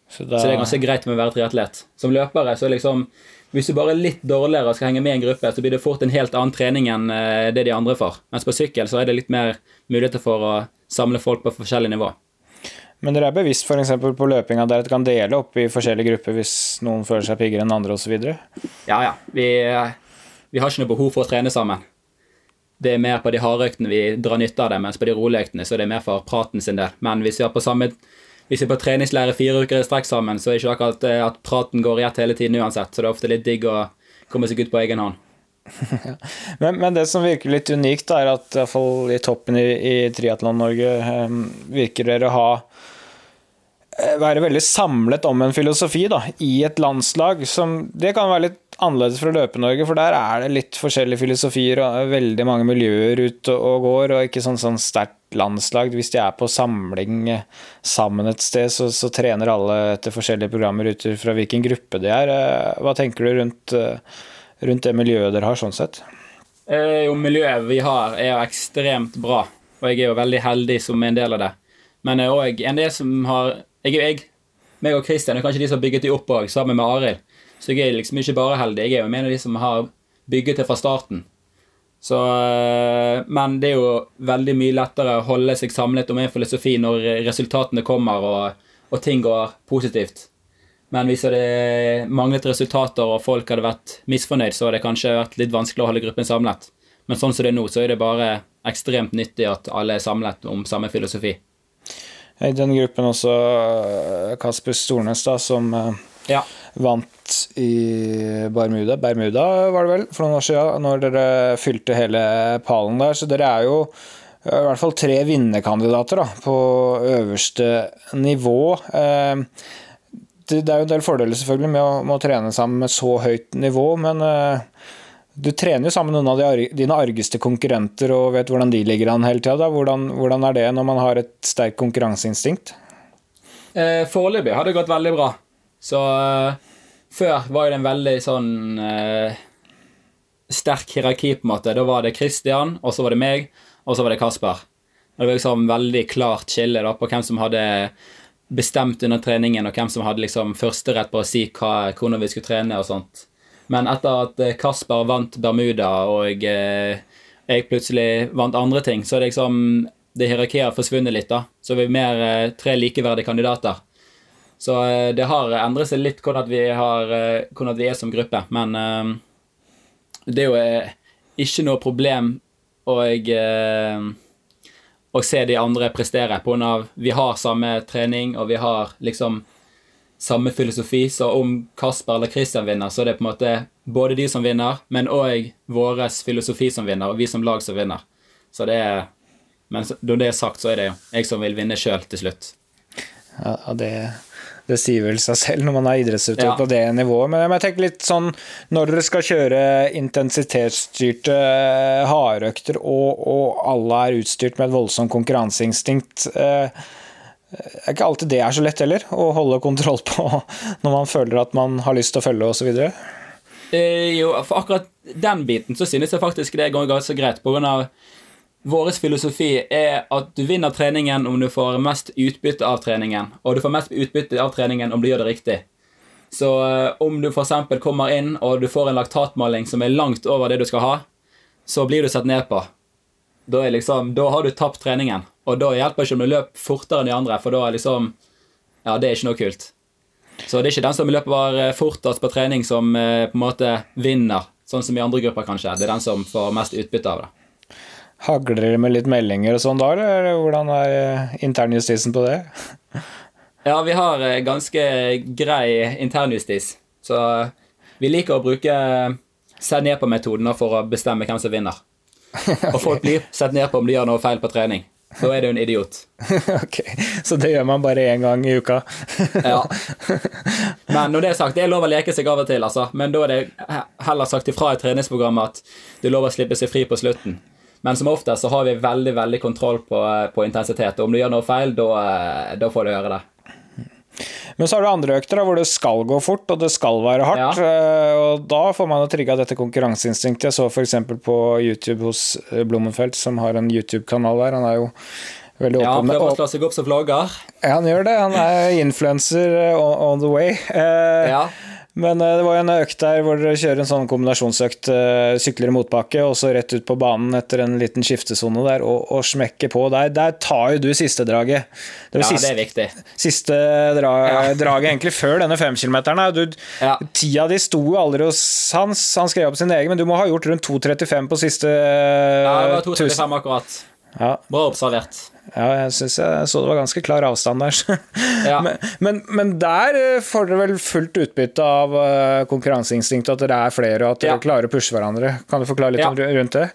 Så da, så det er ganske greit med å være triatlet. Som løpere så liksom Hvis du bare er litt dårligere og skal henge med i en gruppe, så blir det fort en helt annen trening enn eh, det de andre får. Mens på sykkel så er det litt mer muligheter for å samle folk på forskjellig nivå. Men dere er bevisst eksempel på løpinga der dere kan dele opp i forskjellige grupper hvis noen føler seg piggere enn andre osv.? Ja, ja. Vi, eh, vi har ikke noe behov for å trene sammen. Det er mer på de harde øktene vi drar nytte av det, mens på de rolige øktene så er det mer for praten sin del. Men hvis vi er på samme hvis vi er på treningsleir fire uker i strekk sammen, så er det ikke akkurat eh, at praten går i hele tiden uansett. Så det er ofte litt digg å komme seg ut på egen hånd. Men, men det som virker litt unikt, er at i, i toppen i, i Triatlon-Norge um, virker dere å ha eh, være veldig samlet om en filosofi da, i et landslag. Som, det kan være litt annerledes fra Løpe-Norge, for der er det litt forskjellige filosofier og veldig mange miljøer ute og går, og ikke sånn, sånn sterkt landslag. Hvis de er på samling eh, sammen et sted, så, så trener alle etter forskjellige programmer ut fra hvilken gruppe de er. Eh, Hva tenker du rundt, eh, rundt det miljøet dere har, sånn sett? Eh, jo, miljøet vi har, er jo ekstremt bra, og jeg er jo veldig heldig som en del av det. Men eh, òg en del som har Jeg er jeg, meg og Christian er kanskje de som har bygget det opp òg, sammen med Arild. Så jeg er liksom ikke bare heldig, jeg er jo en av de som har bygget det fra starten. Så, eh, men det er jo veldig mye lettere å holde seg samlet om en filosofi når resultatene kommer og, og ting går positivt. Men hvis det manglet resultater og folk hadde vært misfornøyd, så hadde det kanskje vært litt vanskelig å holde gruppen samlet. Men sånn som det er nå, så er det bare ekstremt nyttig at alle er samlet om samme filosofi. I den gruppen også eh, Kasper Stornes, da, som eh, Ja. vant i Bermuda, Bermuda var det vel, for noen år siden, når dere fylte hele pallen der. Så dere er jo i hvert fall tre vinnerkandidater da, på øverste nivå. Eh, Det er jo en del fordeler selvfølgelig med å, med å trene sammen med så høyt nivå, men eh, du trener jo sammen med noen av dine argeste konkurrenter og vet hvordan de ligger an hele tida. Hvordan, hvordan er det når man har et sterkt konkurranseinstinkt? Eh, Foreløpig har det gått veldig bra. Så eh, før var det en veldig sånn eh, sterk hierarki, på en måte. Da var det Christian, og så var det meg, og så var det Kasper. Og det var liksom veldig klart skille da, på hvem som hadde bestemt under treningen, og hvem som hadde liksom førsterett på å si hva, hvordan vi skulle trene og sånt. Men etter at eh, Kasper vant Bermuda, og eh, jeg plutselig vant andre ting, så er det liksom det hierarkiet har forsvunnet litt. da. Så vi er mer eh, tre likeverdige kandidater. Så det har endret seg litt hvordan vi, har, hvordan vi er som gruppe. Men det er jo ikke noe problem å, å se de andre prestere. På grunn av vi har samme trening, og vi har liksom samme filosofi. Så om Kasper eller Christian vinner, så er det på en måte både de som vinner, men òg vår filosofi som vinner, og vi som lag som vinner. Så det er Men når det er sagt, så er det jo jeg som vil vinne sjøl til slutt. Ja, det, det sier vel seg selv når man er idrettsutøver Ja. på det nivået. Men jeg tenker litt sånn når dere skal kjøre intensitetsstyrte eh, hardøkter, og, og alle er utstyrt med et voldsomt konkurranseinstinkt eh, er ikke alltid det er så lett heller, å holde kontroll på når man føler at man har lyst til å følge osv. Eh, jo, for akkurat den biten så synes jeg faktisk det går ganske greit. På grunn av vår filosofi er at du vinner treningen om du får mest utbytte av treningen. Og du får mest utbytte av treningen om du gjør det riktig. Så eh, om du f.eks. kommer inn og du får en laktatmåling som er langt over det du skal ha, så blir du sett ned på. Da, liksom, da har du tapt treningen. Og da hjelper det ikke om du løper fortere enn de andre, for da er liksom Ja, det er ikke noe kult. Så det er ikke den som løper fortest på trening, som eh, på en måte vinner, sånn som i andre grupper, kanskje. Det er den som får mest utbytte av det. Hagler dere med litt meldinger og sånn da, eller hvordan er eh, internjustisen på det? Ja, vi har eh, ganske grei internjustis, så vi liker å bruke se ned på-metoden for å bestemme hvem som vinner. Og folk blir sett ned på om de gjør noe feil på trening. Da er du en idiot. ok, Så det gjør man bare én gang i uka? Ja. Men når det er sagt, det er lov å leke seg av og til, altså. Men da er det heller sagt ifra i treningsprogrammet at det er lov å slippe seg fri på slutten. Men som oftest så har vi veldig veldig kontroll på, på intensitet. Og om du gjør noe feil, da, eh, da får du høre det. Men så har du andre økter da, hvor det skal gå fort, og det skal være hardt. Ja. Og da får man jo trigga dette konkurranseinstinktet. Jeg så f.eks. på YouTube hos Blummenfelt, Blommenfelt, som har en YouTube-kanal der. Han er jo veldig åpen. Ja, han Prøver å slå seg opp som vlogger. Ja, han gjør det. Han er influenser eh, on, on the way. Eh, Ja. Men eh, det var en økt der hvor dere kjører en sånn kombinasjonsøkt, eh, sykler i motbakke, og så rett ut på banen etter en liten skiftesone der, og, og smekker på der. Der tar jo du siste draget. Det ja, siste, ja, det er viktig. siste dra, draget egentlig før denne femkilometeren. Ja. Tida di sto jo aldri hos hans, han skrev opp sin egen, men du må ha gjort rundt 2.35 på siste Ja, det var 235 akkurat. Ja, Bra observert. Ja, jeg syns jeg så det var ganske klar avstand der. Ja. Men, men, men der eh, får dere vel fullt utbytte av eh, konkurranseinstinktet, at dere er flere og at dere Ja. klarer å pushe hverandre. Kan du forklare litt Ja. rundt det?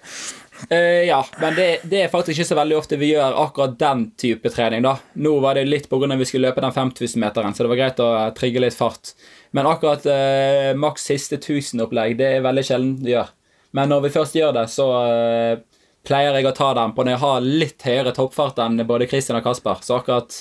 Uh, ja, men det, det er faktisk ikke så veldig ofte vi gjør akkurat den type trening. da. Nå var det litt pga. vi skulle løpe den 5000-meteren, så det var greit å trigge litt fart. Men akkurat uh, maks siste 1000-opplegg, det er veldig sjelden vi gjør. Men når vi først gjør det, så eh, pleier jeg å ta den på når jeg har litt høyere toppfart enn både Christian og Kasper. Så akkurat,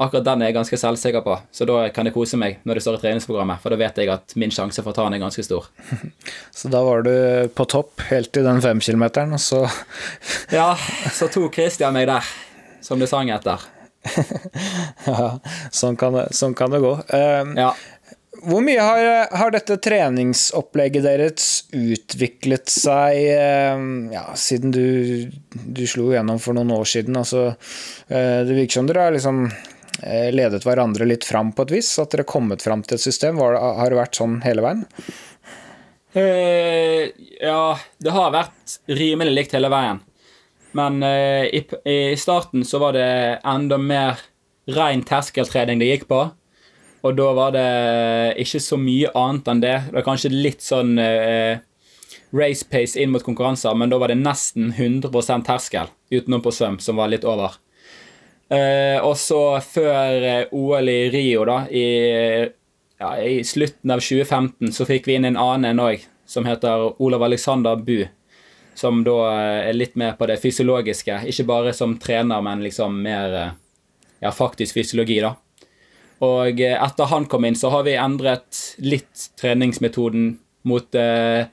akkurat den er jeg ganske selvsikker på. Så da kan jeg kose meg når det står i treningsprogrammet, for da vet jeg at min sjanse for å ta den er ganske stor. Så da var du på topp helt til den femkilometeren, og så Ja, så tok Christian meg der, som det sang etter. Ja, sånn kan det, sånn kan det gå. Uh, Ja. Hvor mye har, har dette treningsopplegget deres utviklet seg eh, ja, siden du, du slo gjennom for noen år siden? Altså, eh, det virker som dere har liksom eh, ledet hverandre litt fram på et vis? At dere har kommet fram til et system? Det- har det vært sånn hele veien? Uh, ja, det har vært rimelig likt hele veien. Men uh, i, i starten så var det enda mer ren terskeltrening det gikk på. Og da var det ikke så mye annet enn det. Det var kanskje litt sånn eh, race pace inn mot konkurranser, men da var det nesten 100% terskel utenom på svøm, som var litt over. Eh, og så før eh, OL i Rio, da, i, ja, i slutten av 2015, så fikk vi inn en annen en òg, som heter Olav Alexander Bu. Som da eh, er litt mer på det fysiologiske. Ikke bare som trener, men liksom mer eh, ja, faktisk fysiologi, da. Og eh, etter han kom inn, så har vi endret litt treningsmetoden mot eh,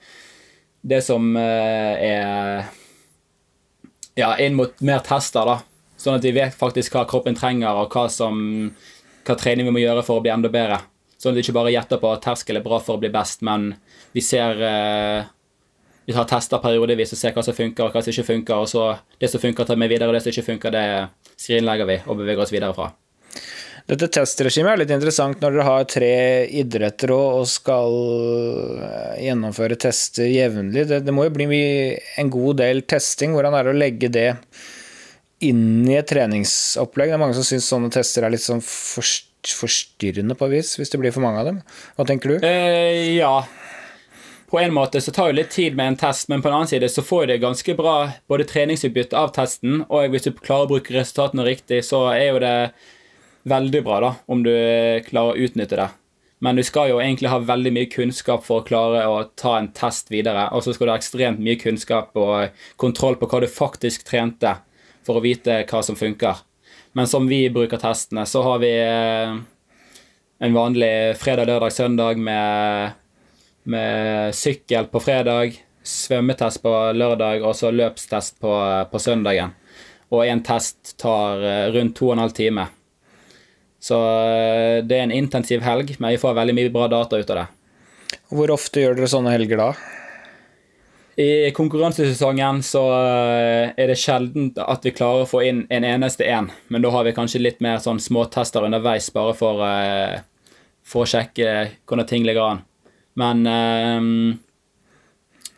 det som eh, er Ja, inn mot mer tester, da. Sånn at vi vet faktisk hva kroppen trenger, og hva, som, hva trening vi må gjøre for å bli enda bedre. Sånn at vi ikke bare gjetter på at terskel er bra for å bli best, men vi ser eh, Vi tar tester periodevis og ser hva som funker, og hva som ikke funker. Og så det som funker, tar vi videre, og det som ikke funker, det skrinlegger vi og beveger oss videre fra. Dette testregimet er litt interessant når dere har tre idretter og, skal eh, gjennomføre tester jevnlig. Det, det må jo bli en god del testing. Hvordan er det å legge det inn i et treningsopplegg? Det er mange som syns sånne tester er litt sånn forstyrrende på vis, hvis det blir for mange av dem. Hva tenker du? Eh, ja. På en måte så tar det litt tid med en test, men på en annen side så får det ganske bra både treningsutbytte av testen, og hvis du klarer å bruke resultatene riktig, så er jo det veldig bra, da, om du klarer å utnytte det. Men du skal jo egentlig ha veldig mye kunnskap for å klare å ta en test videre. Og så skal du ha ekstremt mye kunnskap og kontroll på hva du faktisk trente, for å vite hva som funker. Men som vi bruker testene, så har vi eh, en vanlig fredag, lørdag, søndag med, med sykkel på fredag, svømmetest på lørdag og så løpstest på, på søndagen. Og én test tar eh, rundt to og en halv time. Så eh, det er en intensiv helg, men vi får veldig mye bra data ut av det. Hvor ofte gjør dere sånne helger da? I konkurransesesongen så eh, er det sjelden at vi klarer å få inn en eneste en, men da har vi kanskje litt mer sånn småtester underveis bare for, eh, for å sjekke hvordan ting ligger an. Men um,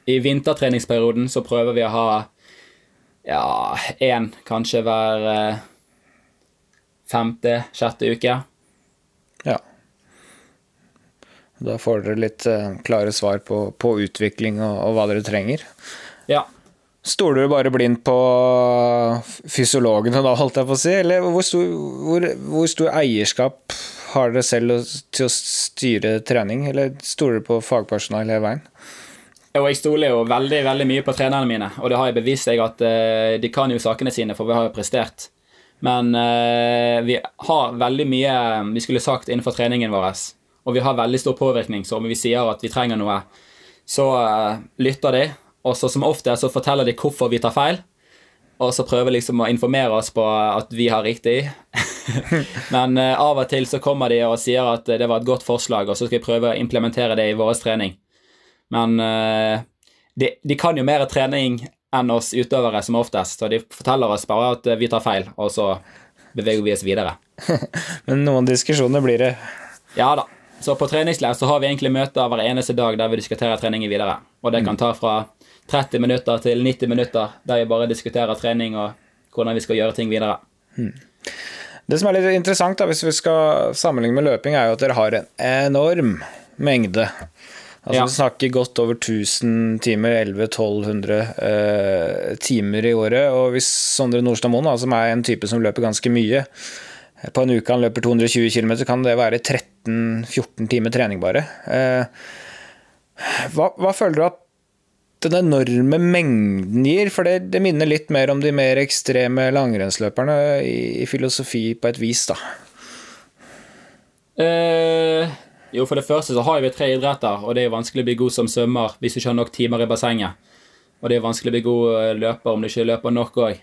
i vintertreningsperioden så prøver vi å ha ja, én kanskje hver femte, sjette uke. Ja. Da får dere litt eh, klare svar på, på utvikling og, og hva dere trenger. Ja. Stoler du bare blindt på fysiologene da, holdt jeg på å si? Eller hvor stor, hvor, hvor stor eierskap har dere selv til å styre trening? Eller stoler du på fagpersonell hele veien? Og jeg stoler jo veldig veldig mye på trenerne mine, og det har jeg bevist seg at uh, de kan jo sakene sine, for vi har jo prestert. Men uh, vi har veldig mye vi skulle sagt innenfor treningen vår, og vi har veldig stor påvirkning, så om vi sier at vi trenger noe, så uh, lytter de, og så som ofte så forteller de hvorfor vi tar feil, og så prøver liksom å informere oss på at vi har riktig. Men av og til så kommer de og sier at det var et godt forslag, og så skal vi prøve å implementere det i vår trening. Men uh, de, de, kan jo mer trening enn oss utøvere som oftest, så de forteller oss bare at vi tar feil, og så beveger vi oss videre. Men noen diskusjoner blir det? Ja da. Så på treningsleir så har vi egentlig møter hver eneste dag der vi diskuterer treningen videre. Og det kan ta fra 30 minutter til 90 minutter der vi bare diskuterer trening og hvordan vi skal gjøre ting videre. Hmm. Det som er litt interessant, da, hvis vi skal sammenligne med løping, er jo at dere har en enorm mengde Altså ja. Vi snakker godt over 1000 timer, 1100-1200 eh, timer i året. Og hvis Sondre Nordstad Moen, som er en type som løper ganske mye, på en uke han løper 220 km, kan det være 13-14 timer trening bare. Eh, hva, hva, føler du at den enorme mengden gir? For det, det minner litt mer om de mer ekstreme langrennsløperne i, i filosofi på et vis, da. Eh jo, for det første så har vi tre idretter, og det er vanskelig å bli god som svømmer hvis du ikke har nok timer i bassenget. Og det er vanskelig å bli god eh, løper om du ikke løper nok òg.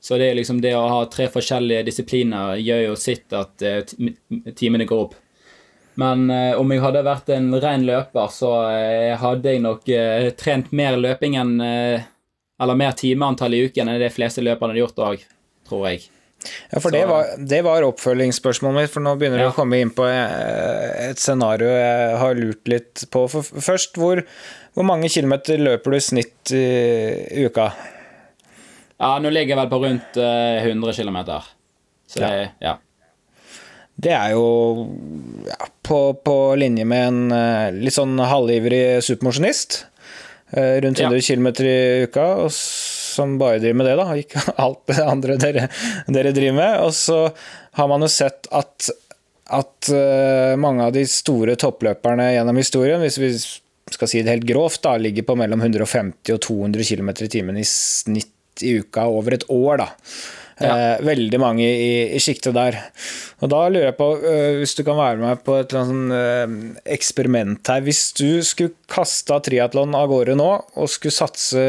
Så det liksom det å ha tre forskjellige disipliner gjør jo sitt at uh, timene går opp. Men eh, om jeg hadde vært en ren løper, så eh, hadde jeg nok trent mer løping enn Eller mer timeantall i uken enn det fleste løperne hadde gjort òg, tror jeg. Ja, for det var, det var, oppfølgingsspørsmålet mitt, for nå begynner vi ja. å komme inn på eh, et scenario jeg har lurt litt på. For først, hvor, hvor mange kilometer løper du i snitt i, uka? Ja, nå ligger jeg vel på rundt 100 eh, km. Så det, ja. Det er jo ja, på, på, linje med en eh, litt sånn halvivrig supermosjonist. Rundt 100 ja. km i uka. Og som bare driver med det, da, ikke alt det andre dere, dere driver med. Og så har man jo sett at, at uh, mange av de store toppløperne gjennom historien, hvis vi skal si det helt grovt, da, ligger på mellom 150 og 200 km i timen i snitt i uka over et år. da. Ja. Eh, veldig mange i, i sjiktet der. Og da lurer jeg på, uh, hvis du kan være med på et sånn, uh, eksperiment her Hvis du skulle kasta triatlon av gårde nå, og skulle satse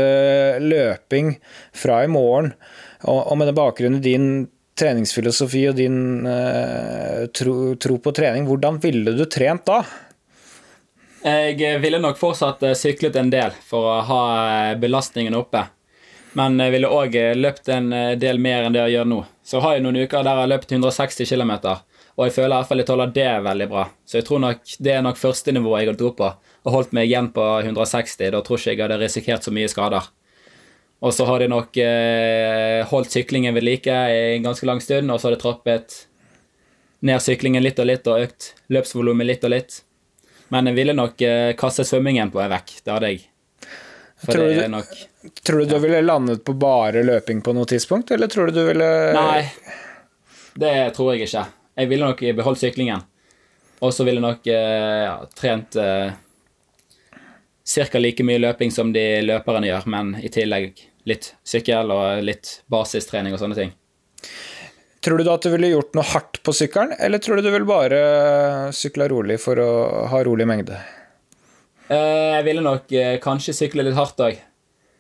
løping fra i morgen, og, og med den bakgrunnen din treningsfilosofi og din uh, tro, tro på trening, hvordan ville du trent da? Jeg ville nok fortsatt syklet en del for å ha belastningen oppe. Men jeg ville òg eh, løpt en eh, del mer enn det jeg gjør nå. Så har jeg noen uker der jeg har løpt 160 km, og jeg føler i hvert fall jeg tåler det veldig bra. Så jeg tror nok det er nok første nivået jeg har dro på, og holdt meg igjen på 160. Da tror ikke jeg hadde risikert så mye skader. Og så har de nok eh, holdt syklingen ved like i en ganske lang stund, og så har de trappet ned syklingen litt og litt og økt løpsvolumet litt og litt. Men jeg ville nok eh, kaste svømmingen på vekk. Det hadde jeg. For tror det er nok Tror du du ville landet på bare løping på noe tidspunkt, eller tror du du ville Nei, det tror jeg ikke. Jeg ville nok beholdt syklingen. Og så ville nok eh, ja, trent eh, ca. like mye løping som de løperne gjør, men i tillegg litt sykkel og litt basistrening og sånne ting. Tror du da at du ville gjort noe hardt på sykkelen, eller tror du du ville bare sykla rolig for å ha rolig mengde? Eh, jeg ville nok eh, kanskje sykle litt hardt òg.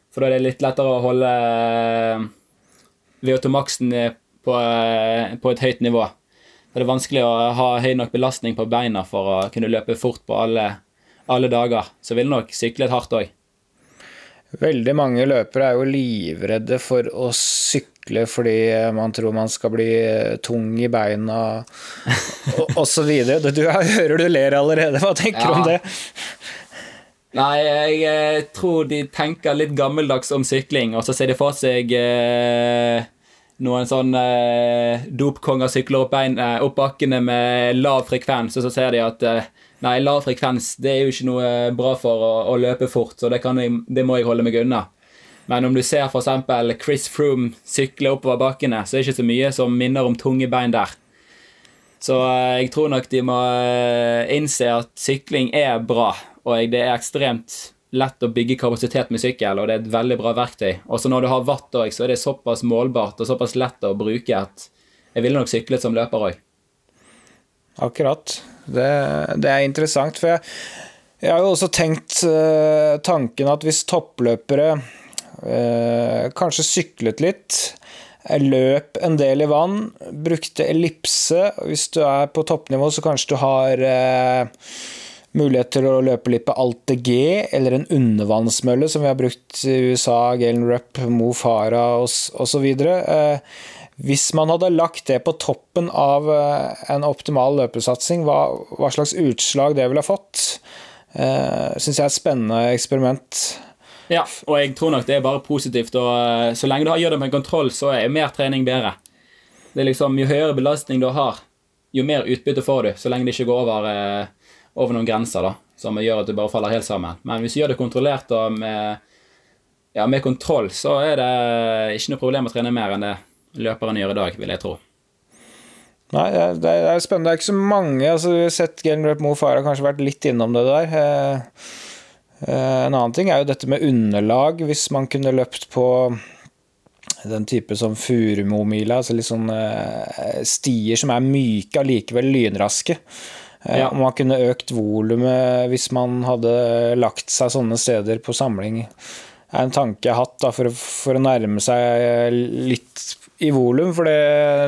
For da er det litt lettere å holde eh, VO2-maksen på, på, et høyt nivå. Det er vanskelig å ha høy nok belastning på beina for å kunne løpe fort på alle, alle dager. Så vil nok sykle hardt òg. Veldig mange løpere er jo livredde for å sykle fordi man tror man skal bli tung i beina osv. Du, jeg hører du ler allerede. Hva tenker du ja. om det? Nei, jeg eh, tror de tenker litt gammeldags om sykling, og så ser de for seg eh, noen sånn eh, dopkonger sykler opp, bein, eh, opp, bakkene med lav frekvens, og så ser de at eh, nei, lav frekvens det er jo ikke noe bra for å, å løpe fort, så det, jeg, det, må jeg holde meg unna. Men om du ser f.eks. Chris Froome sykle oppover bakkene, så er det ikke så mye som minner om tunge bein der. Så eh, jeg tror nok de må innse at sykling er bra, og det er ekstremt lett å bygge kapasitet med sykkel, og det er et veldig bra verktøy. Og så når du har watt òg, så er det såpass målbart og såpass lett å bruke at jeg ville nok syklet som løper òg. Akkurat. Det, det, er interessant, for jeg, jeg har jo også tenkt uh, tanken at hvis toppløpere uh, kanskje syklet litt, løp en del i vann, brukte ellipse Hvis du er på toppnivå, så kanskje du har uh, mulighet til å løpe litt på Alte G, eller en undervannsmølle, som vi har brukt i USA, Galen Rupp, Mo Farah osv. Eh, hvis man hadde lagt det på toppen av eh, en optimal løpesatsing, hva, hva slags utslag det ville ha fått, eh, syns jeg er et spennende eksperiment. Ja, og jeg tror nok det er bare positivt. og Så lenge du har gjør det med kontroll, så er mer trening bedre. Det er liksom, Jo høyere belastning du har, jo mer utbytte får du, så lenge det ikke går over over noen grenser da, som gjør at du bare faller helt sammen. Men hvis du gjør det kontrollert og med, ja, med kontroll, så er det ikke noe problem å trene mer enn det løperen gjør i dag, vil jeg tro. Nei, det er spennende. Det er ikke så mange. altså Vi har sett Galen Rep Mo Farah kanskje vært litt innom det der. Eh, eh, en annen ting er jo dette med underlag. Hvis man kunne løpt på den type som Furumomila, altså litt sånn eh, stier som er myke, allikevel lynraske. Eh, ja. Om man kunne økt volumet hvis man hadde lagt seg sånne steder på samling, er en tanke jeg har hatt da, for, for, å, nærme seg litt i volum. For det,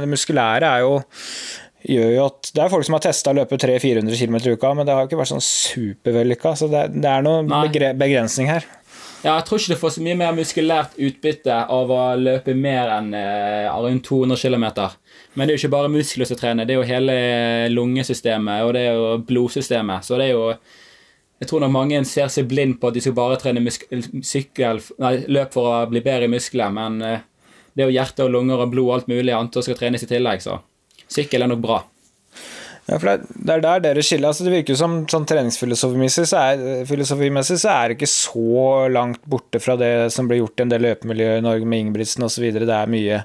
det, muskulære er jo gjør jo at Det er folk som har testa å løpe 300-400 km i uka, men det har ikke vært sånn supervellykka. Så det, det er noen begrensning her. Ja, jeg tror ikke du får så mye mer muskulært utbytte av å løpe mer enn eh, rundt 200 km. Men det er jo ikke bare muskler som trener, det er jo hele lungesystemet og det er jo blodsystemet. Så det er jo Jeg tror nok mange ser seg blind på at de skal bare trene sykkel, nei, løp for å bli bedre i muskler, men eh, det er jo hjerte og lunger og blod og alt mulig annet som skal trenes i tillegg, så sykkel er nok bra. Ja, for det er der dere skiller. Altså, det virker jo som sånn treningsfilosofimessig så, så er det ikke så langt borte fra det som ble gjort i en del løpemiljøer i Norge med Ingebrigtsen osv. Det er mye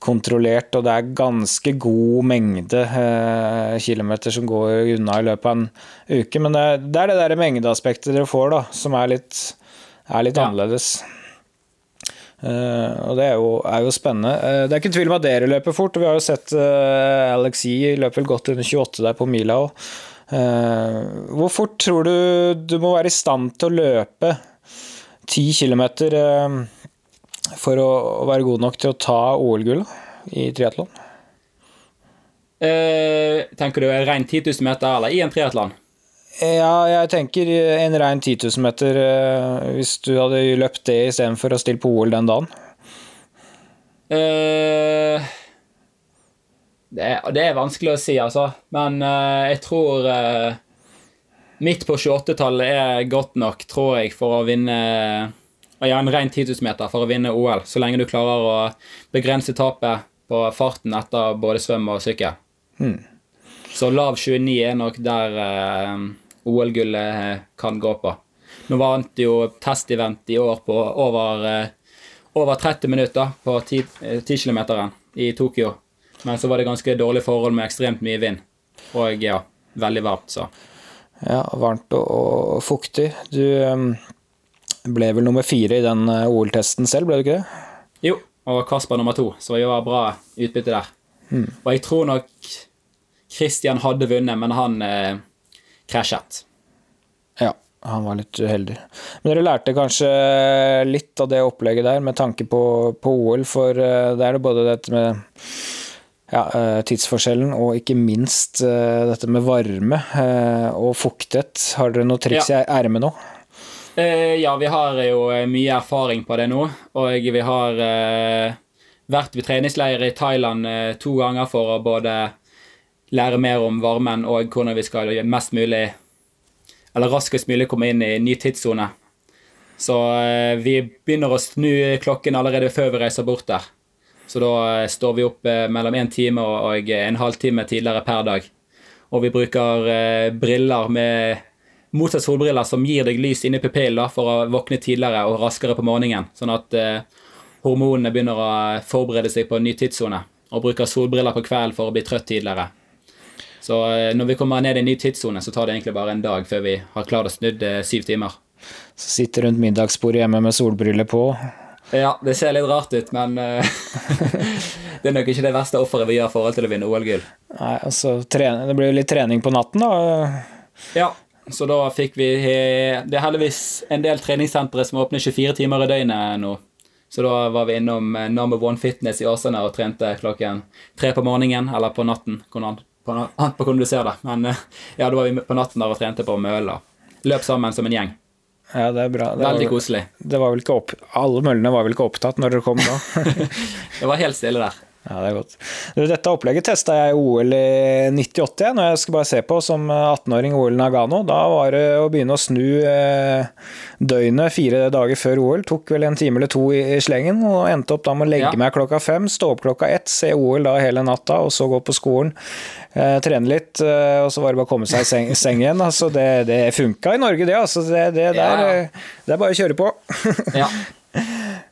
kontrollert, og det er ganske god mengde eh, kilometer som går unna i løpet av en uke. Men det det, er det der mengdeaspektet dere får, da, som er litt, er litt ja. annerledes. Uh, og det er jo, er jo spennende. Uh, det er ikke tvil om at dere løper fort. og Vi har jo sett uh, Alex E løper vel godt under 28 der på mila òg. hvor fort tror du du må være i stand til å løpe 10 km for å, være god nok til å ta OL-gull i triatlon? tenker du en ren 10 000 meter eller i en triatlon? Ja, jeg tenker en ren 10 000 meter eh, hvis du hadde løpt det istedenfor å stille på OL den dagen. Eh, det, er, det, er, vanskelig å si, altså. Men eh, jeg tror uh, Midt på 28-tallet er godt nok, tror jeg, for å vinne ja, en ren 10 000 meter for å vinne OL. Så lenge du klarer å begrense tapet på farten etter både svøm og sykkel. Hmm. Så lav 29 er nok der OL-gullet eh, kan gå på. Nå vant jo testevent i år på over, eh, over 30 minutter på 10, 10 km i Tokyo. Men så var det ganske dårlige forhold med ekstremt mye vind. Og ja, veldig varmt, så. Ja, varmt og, og fuktig. Du um, ble vel nummer fire i den eh, OL-testen selv, ble du ikke det? Jo, og Kasper nummer to, så vi var bra utbytte der. Mm. Og jeg tror nok Christian hadde vunnet, men han eh, krasjet. Ja, han var litt uheldig. Men dere lærte kanskje litt av det opplegget der med tanke på, på OL, for uh, det er det både dette med ja, uh, tidsforskjellen og ikke minst uh, dette med varme og fuktighet. Har dere noe triks ja. i ermet nå? Ja, vi har jo mye erfaring på det nå. Og vi har vært ved treningsleir i Thailand to ganger for å både lære mer om varmen og hvordan vi skal mest mulig eller raskest mulig komme inn i ny tidssone. Så eh, vi begynner å snu klokken allerede før vi reiser bort der. Så da eh, står vi opp eh, mellom en time og en halvtime tidligere per dag. Og vi bruker briller med motsatt solbriller som gir deg lys inni pupillen for å våkne tidligere og raskere på morgenen. Sånn at hormonene begynner å forberede seg på en ny tidssone. Og bruker solbriller på kvelden for å bli trøtt tidligere. Så eh, når vi kommer ned i en ny tidssone, så tar det egentlig bare en dag før vi har klart å snudd eh, syv timer. Så Sitter rundt middagsbordet hjemme med solbriller på. Ja, det ser litt rart ut, men eh, det er nok ikke det verste offeret vi gjør i forhold til å vinne OL-gull. Nei, altså, Det blir jo litt trening på natten, da. Ja, så da fikk vi Det er heldigvis en del treningssentre som åpner 24 timer i døgnet nå. Så da var vi innom eh, Number One Fitness i Åsane og trente klokken tre på morgenen, eller på natten. An på, an på hvordan du ser det. Men eh, ja, da var vi på natten der og trente på mølla. Løp sammen som en gjeng. Ja, det er bra. Det Veldig var, koselig. det var vel ikke opp, alle møllene var vel ikke opptatt når dere kom da? Det var helt stille der. Ja, det er godt. Dette opplegget testa jeg i OL i 98, jeg, når jeg skal bare se på som 18-åring OL Nagano. Da var det å begynne å snu eh, døgnet fire dager før OL. Tok vel en time eller to i, slengen, og endte opp da med å legge Ja. meg klokka fem, stå opp klokka ett, se OL da hele natta, og så gå på skolen. Eh, trene litt, eh, og så var det bare å komme seg i seng, seng igjen. Altså, det, det funka i Norge, det. Altså, det, det, der, Ja. det er bare å kjøre på. Ja.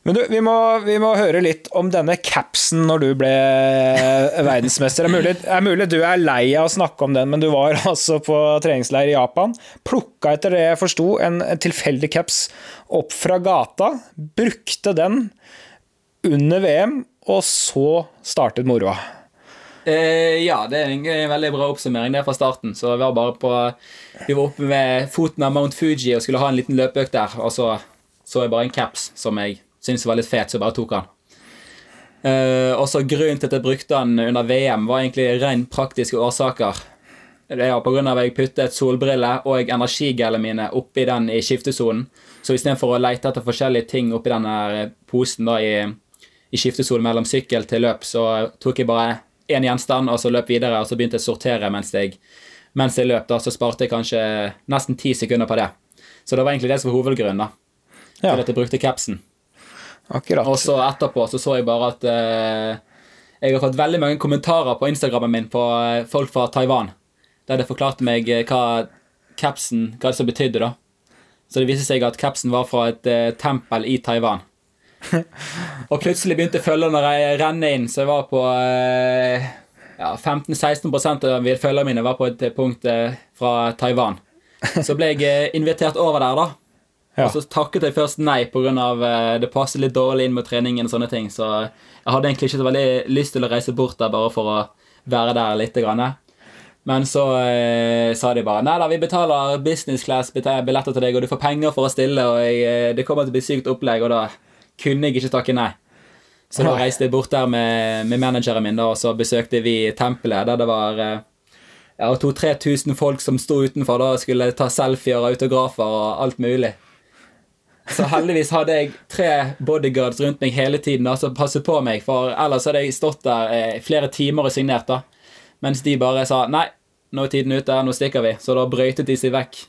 Men du, vi må, vi må høre litt om denne capsen når du ble verdensmester. Det er mulig, er mulig du er lei av å snakke om den, men du var altså på treningsleir i Japan. Plukka etter det jeg forsto, en tilfeldig caps opp fra gata. Brukte den under VM, og så startet moroa. Eh, ja, det er en, en veldig bra oppsummering. Det er fra starten. Så vi var bare på Vi var oppe ved foten av Mount Fuji og skulle ha en liten løpeøkt der. Og så så jeg bare en caps som jeg syntes var litt fet, så jeg bare tok han. Uh, og så Grunnen til at jeg brukte den under VM, var egentlig ren praktiske årsaker. Det er av at jeg puttet solbrille og energigelene mine oppi den i skiftesonen. Så istedenfor å lete etter forskjellige ting oppi denne posen da i, i skiftesonen mellom sykkel til løp, så tok jeg bare én gjenstand og så løp videre, og så begynte jeg å sortere mens jeg, mens jeg løp. da, Så sparte jeg kanskje nesten ti sekunder på det. Så det var egentlig det som var hovedgrunnen da, Ja, at jeg brukte capsen. Akkurat. Og så etterpå så så jeg bare at eh, jeg har fått veldig mange kommentarer på Instagrammen min på eh, folk fra Taiwan, der de forklarte meg eh, hva capsen hva det så betydde. da. Så det viste seg at capsen var fra et eh, tempel i Taiwan. og plutselig begynte følgerne når jeg renne inn, så jeg var på eh, ja, 15-16% av følgerne mine var på et punkt eh, fra Taiwan. Så ble jeg invitert over der, da. Ja. Og så takket jeg først nei pga. Uh, det passer litt dårlig inn med treningen. og sånne ting Så jeg hadde egentlig ikke så veldig lyst til å reise bort der bare for å være der litt. Grann. Men så eh, sa de bare Nei da, vi betaler business class billetter til deg, og du får penger for å stille, og jeg, eh, det kommer til å bli sykt opplegg, og da kunne jeg ikke takke nei. Så da reiste jeg bort der med, med manageren min, da, og så besøkte vi tempelet, der det var eh, ja, 2000-3000 folk som sto utenfor da og skulle ta selfier og autografer og alt mulig. Så heldigvis hadde jeg tre bodyguards rundt meg hele tiden som passet på meg, for ellers hadde jeg stått der eh, flere timer og signert, da. Mens de bare sa nei, nå er tiden ute, nå stikker vi. Så da brøytet de seg vekk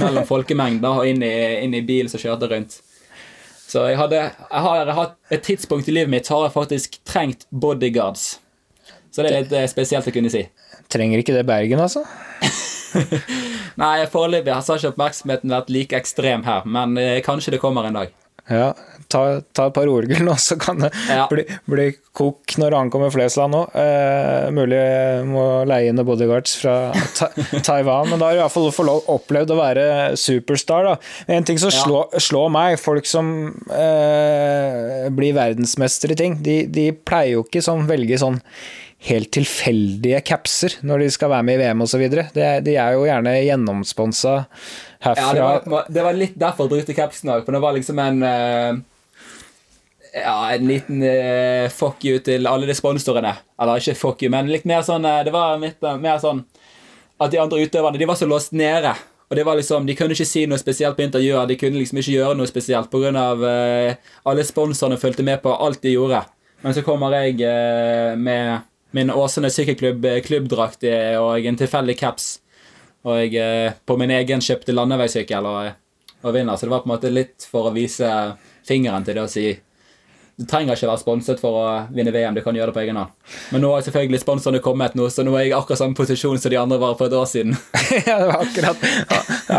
mellom folkemengden og inn i, inn i bilen som kjørte rundt. Så jeg hadde jeg har hatt et tidspunkt i livet mitt har jeg faktisk trengt bodyguards. Så det er litt eh, spesielt å kunne si. Trenger ikke det Bergen, altså? Nei, foreløpig har ikke oppmerksomheten vært like ekstrem her, men eh, kanskje det kommer en dag. Ja, ta, ta et par OL-gull nå, så kan det Ja. bli, bli kok når han kommer Flesland òg. Eh, mulig må leie inn bodyguards fra ta Taiwan, men da har du iallfall fått opplevd å være superstar. da. En ting som Ja. slår, slår meg, folk som eh, blir verdensmester i ting, de, de pleier jo ikke sånn velge sånn helt tilfeldige capser når de skal være med i VM osv. De, er jo gjerne gjennomsponsa herfra. Ja, det var, det var litt derfor jeg brukte capsen òg, for det var liksom en eh, Ja, en liten uh, fuck you til alle de sponsorene. Eller ikke fuck you, men litt mer sånn eh, Det var litt mer sånn at de andre utøverne de var så låst nede. Og det var liksom, De kunne ikke si noe spesielt på intervjuer. De kunne liksom ikke gjøre noe spesielt pga. Uh, alle sponsorene fulgte med på alt de gjorde. Men så kommer jeg uh, med min Åsane sykkelklubb eh, klubbdrakt eh, og en tilfeldig caps. Og jeg eh, på min egen kjøpte landeveissykkel og, og vinner. Så det var på en måte litt for å vise fingeren til det å si du trenger ikke være sponset for å vinne VM, du kan gjøre det på egen hånd. Men nå har selvfølgelig sponsorene kommet nå, så nå er jeg i akkurat samme posisjon som de andre var for et år siden. ja, det var akkurat,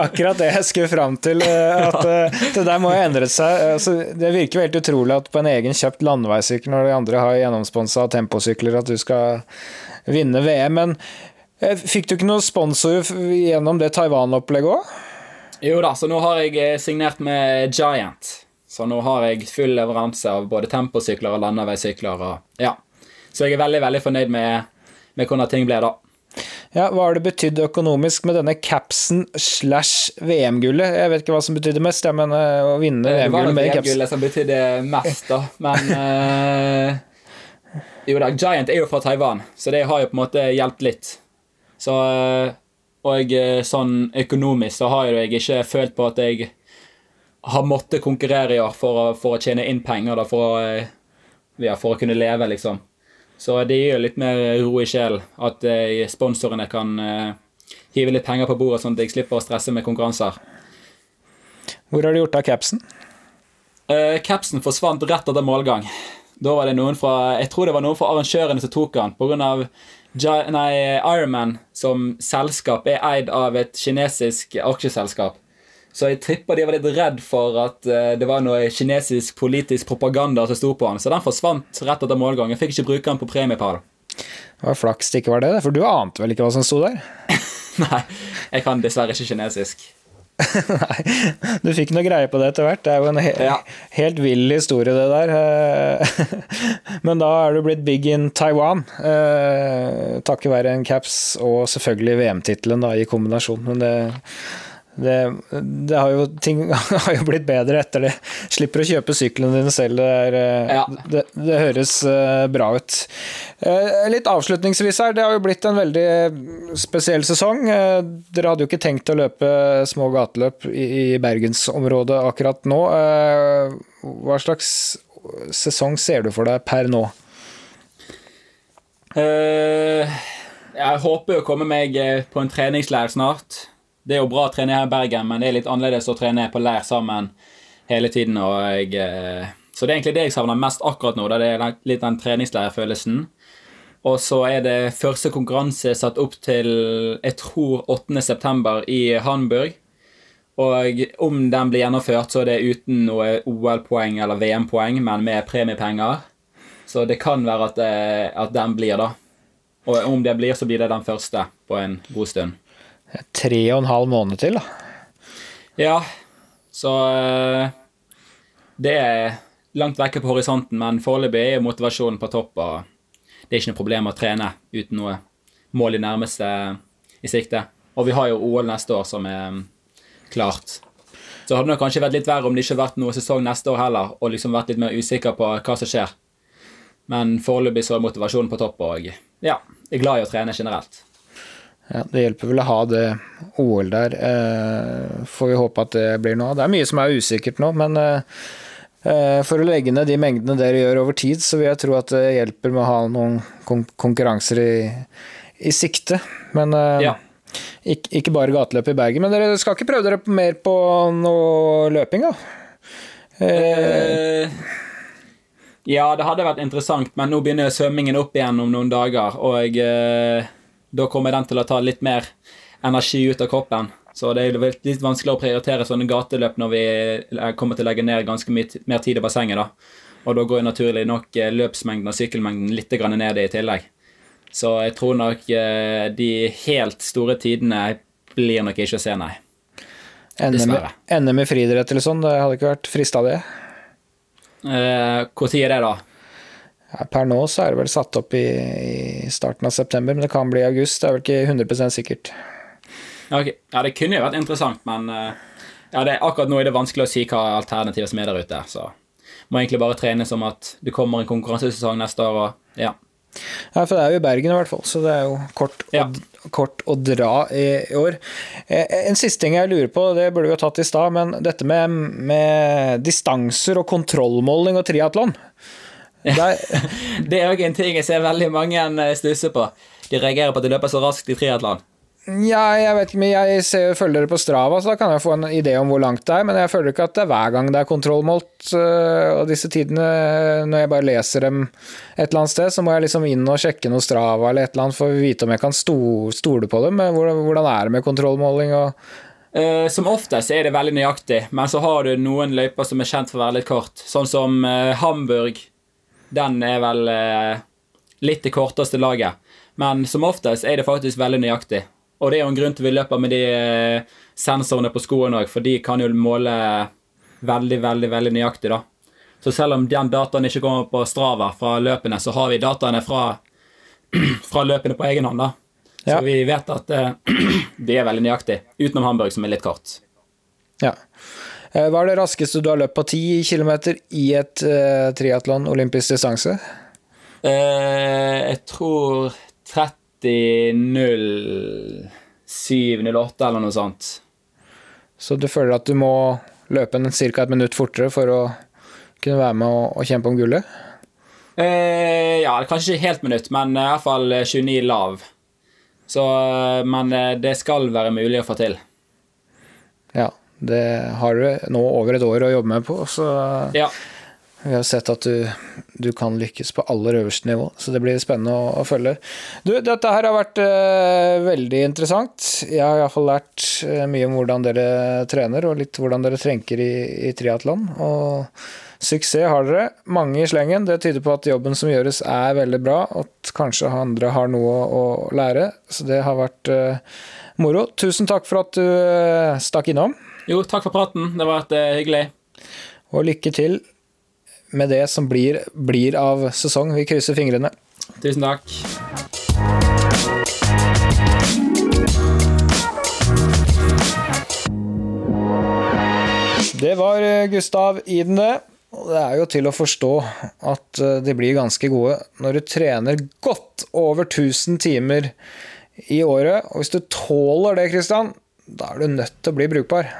akkurat det jeg skulle fram til. eh, At eh, det der må jo endre seg. Altså, det virker jo helt utrolig at på en egen kjøpt landeveissykkel, når de andre har gjennomsponsa temposykler, at du skal vinne VM. Men eh, fikk du ikke noe sponsor gjennom det Taiwan-opplegget òg? Jo da, så nå har jeg signert med Giant. Så nå har jeg full leveranse av både temposykler og landeveissykler. Og, ja. Så jeg er veldig veldig fornøyd med, med hvordan ting ble da. Ja, Hva har det betydd økonomisk med denne capsen slash VM-gullet? Jeg vet ikke hva som betydde mest, ja, men uh, å vinne Det var VM-gullet med caps VM-gullet som betydde mest, da. Men eh, Jo da, Giant er jo fra Taiwan, så det har jo på en måte hjulpet litt. Så eh, Og eh, sånn økonomisk så har jo jeg ikke følt på at jeg har måttet konkurrere i år for for å tjene inn penger, da, for å, eh, ja, for å kunne leve, liksom. Så det gir litt mer ro i sjelen at eh, sponsorene kan eh, hive litt penger på bordet, sånn at jeg slipper å stresse med konkurranser. Hvor har du gjort av capsen? Uh, capsen forsvant rett etter målgang. Da var det noen fra Jeg tror det var noen fra arrangørene som tok den. Nei, Ironman som selskap er eid av et kinesisk aksjeselskap. Så jeg tipper de var litt redd for at eh, det var noe kinesisk politisk propaganda som sto på han. Så den forsvant rett etter målgang. Jeg fikk ikke bruke den på premiepall. Det var flaks det ikke var det, for du ante vel ikke hva som sto der? Nei, jeg kan dessverre ikke kinesisk. Nei, du fikk noe greie på det etter hvert. Det er jo en he Ja. helt vill historie, det der. Eh, Men da er du blitt big in Taiwan, eh, takket være en caps og selvfølgelig VM-tittelen i kombinasjon. Men det, det, det har jo, ting har jo blitt bedre etter det. Slipper å kjøpe syklene dine selv. Det, er, eh, Ja. det, det høres eh, bra ut. Eh, Litt avslutningsvis her, det har jo blitt en veldig spesiell sesong. Dere hadde jo ikke tenkt å løpe små gateløp i i bergensområdet akkurat nå. Hva slags sesong ser du for deg per nå? Jeg håper å komme meg på en treningsleir snart. Det er jo bra å trene her i Bergen, men det er litt annerledes å trene på leir sammen hele tiden. Jeg, eh, så det er egentlig det jeg savner mest akkurat nå. Det er litt den treningsleirfølelsen. Og så er det første konkurranse satt opp til jeg tror 8. september i Hamburg. Og om den blir gjennomført, så er det uten noe OL-poeng eller VM-poeng, men med premiepenger. Så det kan være at, eh, at den blir, da. Og om det blir, så blir det den første på en god stund. Tre og en halv måned til, da. Ja, så eh, Det er langt vekke på horisonten, men foreløpig er motivasjonen på topp. og Det er ikke noe problem å trene uten noe mål i nærmeste i sikte. Og vi har jo OL neste år som er mm, klart. Så hadde det kanskje vært litt verre om det ikke hadde vært noe sesong neste år heller, og liksom vært litt mer usikker på hva som skjer. Men foreløpig så er motivasjonen på topp, og ja, jeg er glad i å trene generelt. Ja, det hjelper vel å ha det OL der. Eh, får vi håpe at det blir noe av. Det er mye som er usikkert nå, men eh, eh, for å legge ned de mengdene dere gjør over tid, så vil jeg tro at det hjelper med å ha noen kon konkurranser i, i sikte. Men eh, Ja. ikke, ikke bare gateløp i Bergen. Men dere skal ikke prøve dere mer på noe løping, da? Eh, ja, det hadde vært interessant, men nå begynner svømmingen opp igjen om noen dager, og eh, da kommer den til å ta litt mer energi ut av kroppen. Så det er litt vanskelig å prioritere sånne gateløp når vi eh, kommer til å legge ned ganske mye mer tid i bassenget. da. Og da går naturlig nok eh, løpsmengden og sykkelmengden litt ned i tillegg. Så jeg tror nok eh, de helt store tidene blir nok ikke å se, nei. Dessverre. NM i friidrett eller sånn, det hadde ikke vært frista det? Når er det, da? Per nå så er det vel satt opp i, i starten av september, men det kan bli august. Det er vel ikke 100% sikkert. Ja. Ja, det kunne jo vært interessant, men eh, ja, det, akkurat nå er det vanskelig å si hva alternativet som er der ute. Så må egentlig bare trene som at det kommer en konkurransesesong neste år, og ja. Ja, for det er jo i Bergen i hvert fall, så det er jo kort, Ja. å, kort å dra i, i år. Eh, En siste ting jeg lurer på, det burde vi ha tatt i stad, men dette med, med distanser og kontrollmåling og triatlon. Det er òg en ting jeg ser veldig mange eh, stusser på. De reagerer på at de løper så raskt i triatlon. Ja, jeg vet ikke, men jeg ser, følger dere på Strava, så da kan jeg få en idé om hvor langt det er, men jeg føler ikke at det er hver gang det er kontrollmålt, øh, og disse tidene, når jeg bare leser dem et eller annet sted, så må jeg liksom inn og sjekke noe Strava eller et eller annet for å vite om jeg kan stole på dem. Hvordan, er det med kontrollmåling og Eh, som oftest er det veldig nøyaktig, men så har du noen løyper som er kjent for å være litt kort. Sånn som eh, Hamburg. Den er vel eh, litt det korteste laget. Men som oftest er det faktisk veldig nøyaktig. Og det er jo en grunn til vi løper med de eh, sensorene på skoene òg, for de kan jo måle veldig, veldig veldig nøyaktig. da. Så selv om den dataen ikke kommer på Strava fra løpene, så har vi dataene fra, fra løpene på egen hånd. da. Så Ja. vi vet at eh, de er veldig nøyaktig, utenom Hamburg, som er litt kort. Ja. Eh, Hva er det raskeste du har løpt på 10 km i et uh, triatlon, olympisk distanse? Uh, jeg tror 30.07.08 eller noe sånt. Så du føler at du må løpe en ca. et minutt fortere for å kunne være med og, og kjempe om gullet? Uh, ja, kanskje ikke helt minutt, men i hvert fall 29 lav. Så, men det skal være mulig å få til. Ja. Det har du nå over et år å jobbe med på, så Ja. vi har sett at du, du kan lykkes på aller øverste nivå. Så det blir spennende å, å følge. Du, dette her har vært uh, veldig interessant. Jeg har iallfall lært eh, mye om hvordan dere trener, og litt hvordan dere trenker i, i triatlon. Og suksess har dere. Mange i slengen. Det tyder på at jobben som gjøres er veldig bra, og at kanskje andre har noe å lære. Så det har vært uh, moro. Tusen takk for at du uh, stakk innom. Jo, takk for praten. Det har vært eh, hyggelig. Og lykke til med det som blir, blir av sesong. Vi krysser fingrene. Tusen takk. Det var eh, Gustav Iden, det. Og det er jo til å forstå at eh, de blir ganske gode når du trener godt over 1000 timer i året. Og hvis du tåler det, Kristian, da er du nødt til å bli brukbar.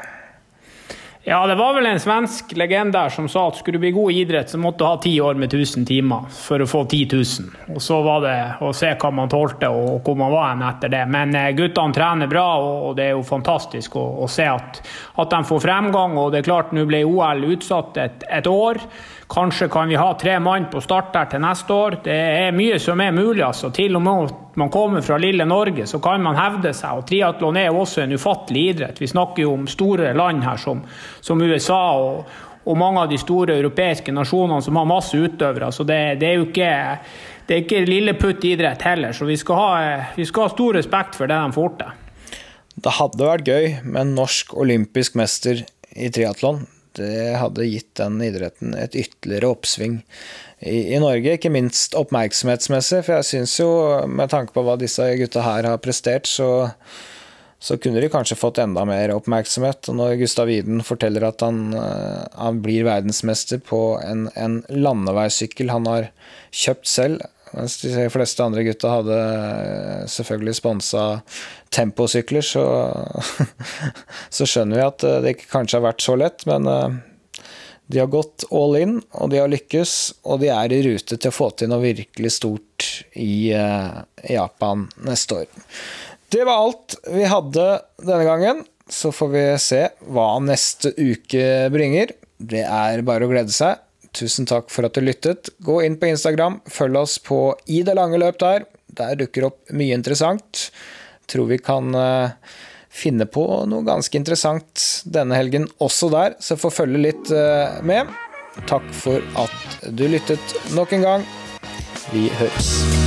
Ja, det var vel en svensk legende der som sa at skulle du bli god i idrett, så måtte du ha ti år med 1000 timer for å få 10 000. Og så var det å se hva man tålte og hvor man var hen etter det. Men eh, guttene trener bra, og det er jo fantastisk å, å se at, at de får fremgang. Og det er klart, nå ble OL utsatt et, et år. Kanskje kan vi ha tre mann på start der til neste år. Det er mye som er mulig. altså. Til og med at man kommer fra lille Norge, så kan man hevde seg. og Triatlon er også en ufattelig idrett. Vi snakker jo om store land her som, som USA og, og mange av de store europeiske nasjonene som har masse utøvere. Så det, det er jo ikke, det er ikke lilleputt idrett heller. Så vi skal, ha, vi skal ha stor respekt for det de får til. Det hadde vært gøy med en norsk olympisk mester i triatlon. Det hadde gitt den idretten et ytterligere oppsving i, i Norge, ikke minst oppmerksomhetsmessig. For jeg syns jo, med tanke på hva disse gutta her har prestert, så, så kunne de kanskje fått enda mer oppmerksomhet. Og når Gustav Iden forteller at han, eh, han blir verdensmester på en, en landeveissykkel han har kjøpt selv, mens de fleste andre gutta hadde eh, selvfølgelig sponsa temposykler, så, så skjønner vi at eh, det ikke kanskje har vært så lett. Men eh, de har gått all in, og de har lykkes. Og de er i rute til å få til noe virkelig stort i Japan neste år. Det var alt vi hadde denne gangen. Så får vi se hva neste uke bringer. Det er bare å glede seg. Tusen takk for at du lyttet. Gå inn på Instagram, følg oss på I det lange løp der. Der dukker opp mye interessant. Tror vi kan finne på noe ganske interessant denne helgen også der, så få følge litt med. Takk for at du lyttet nok en gang. Vi høres.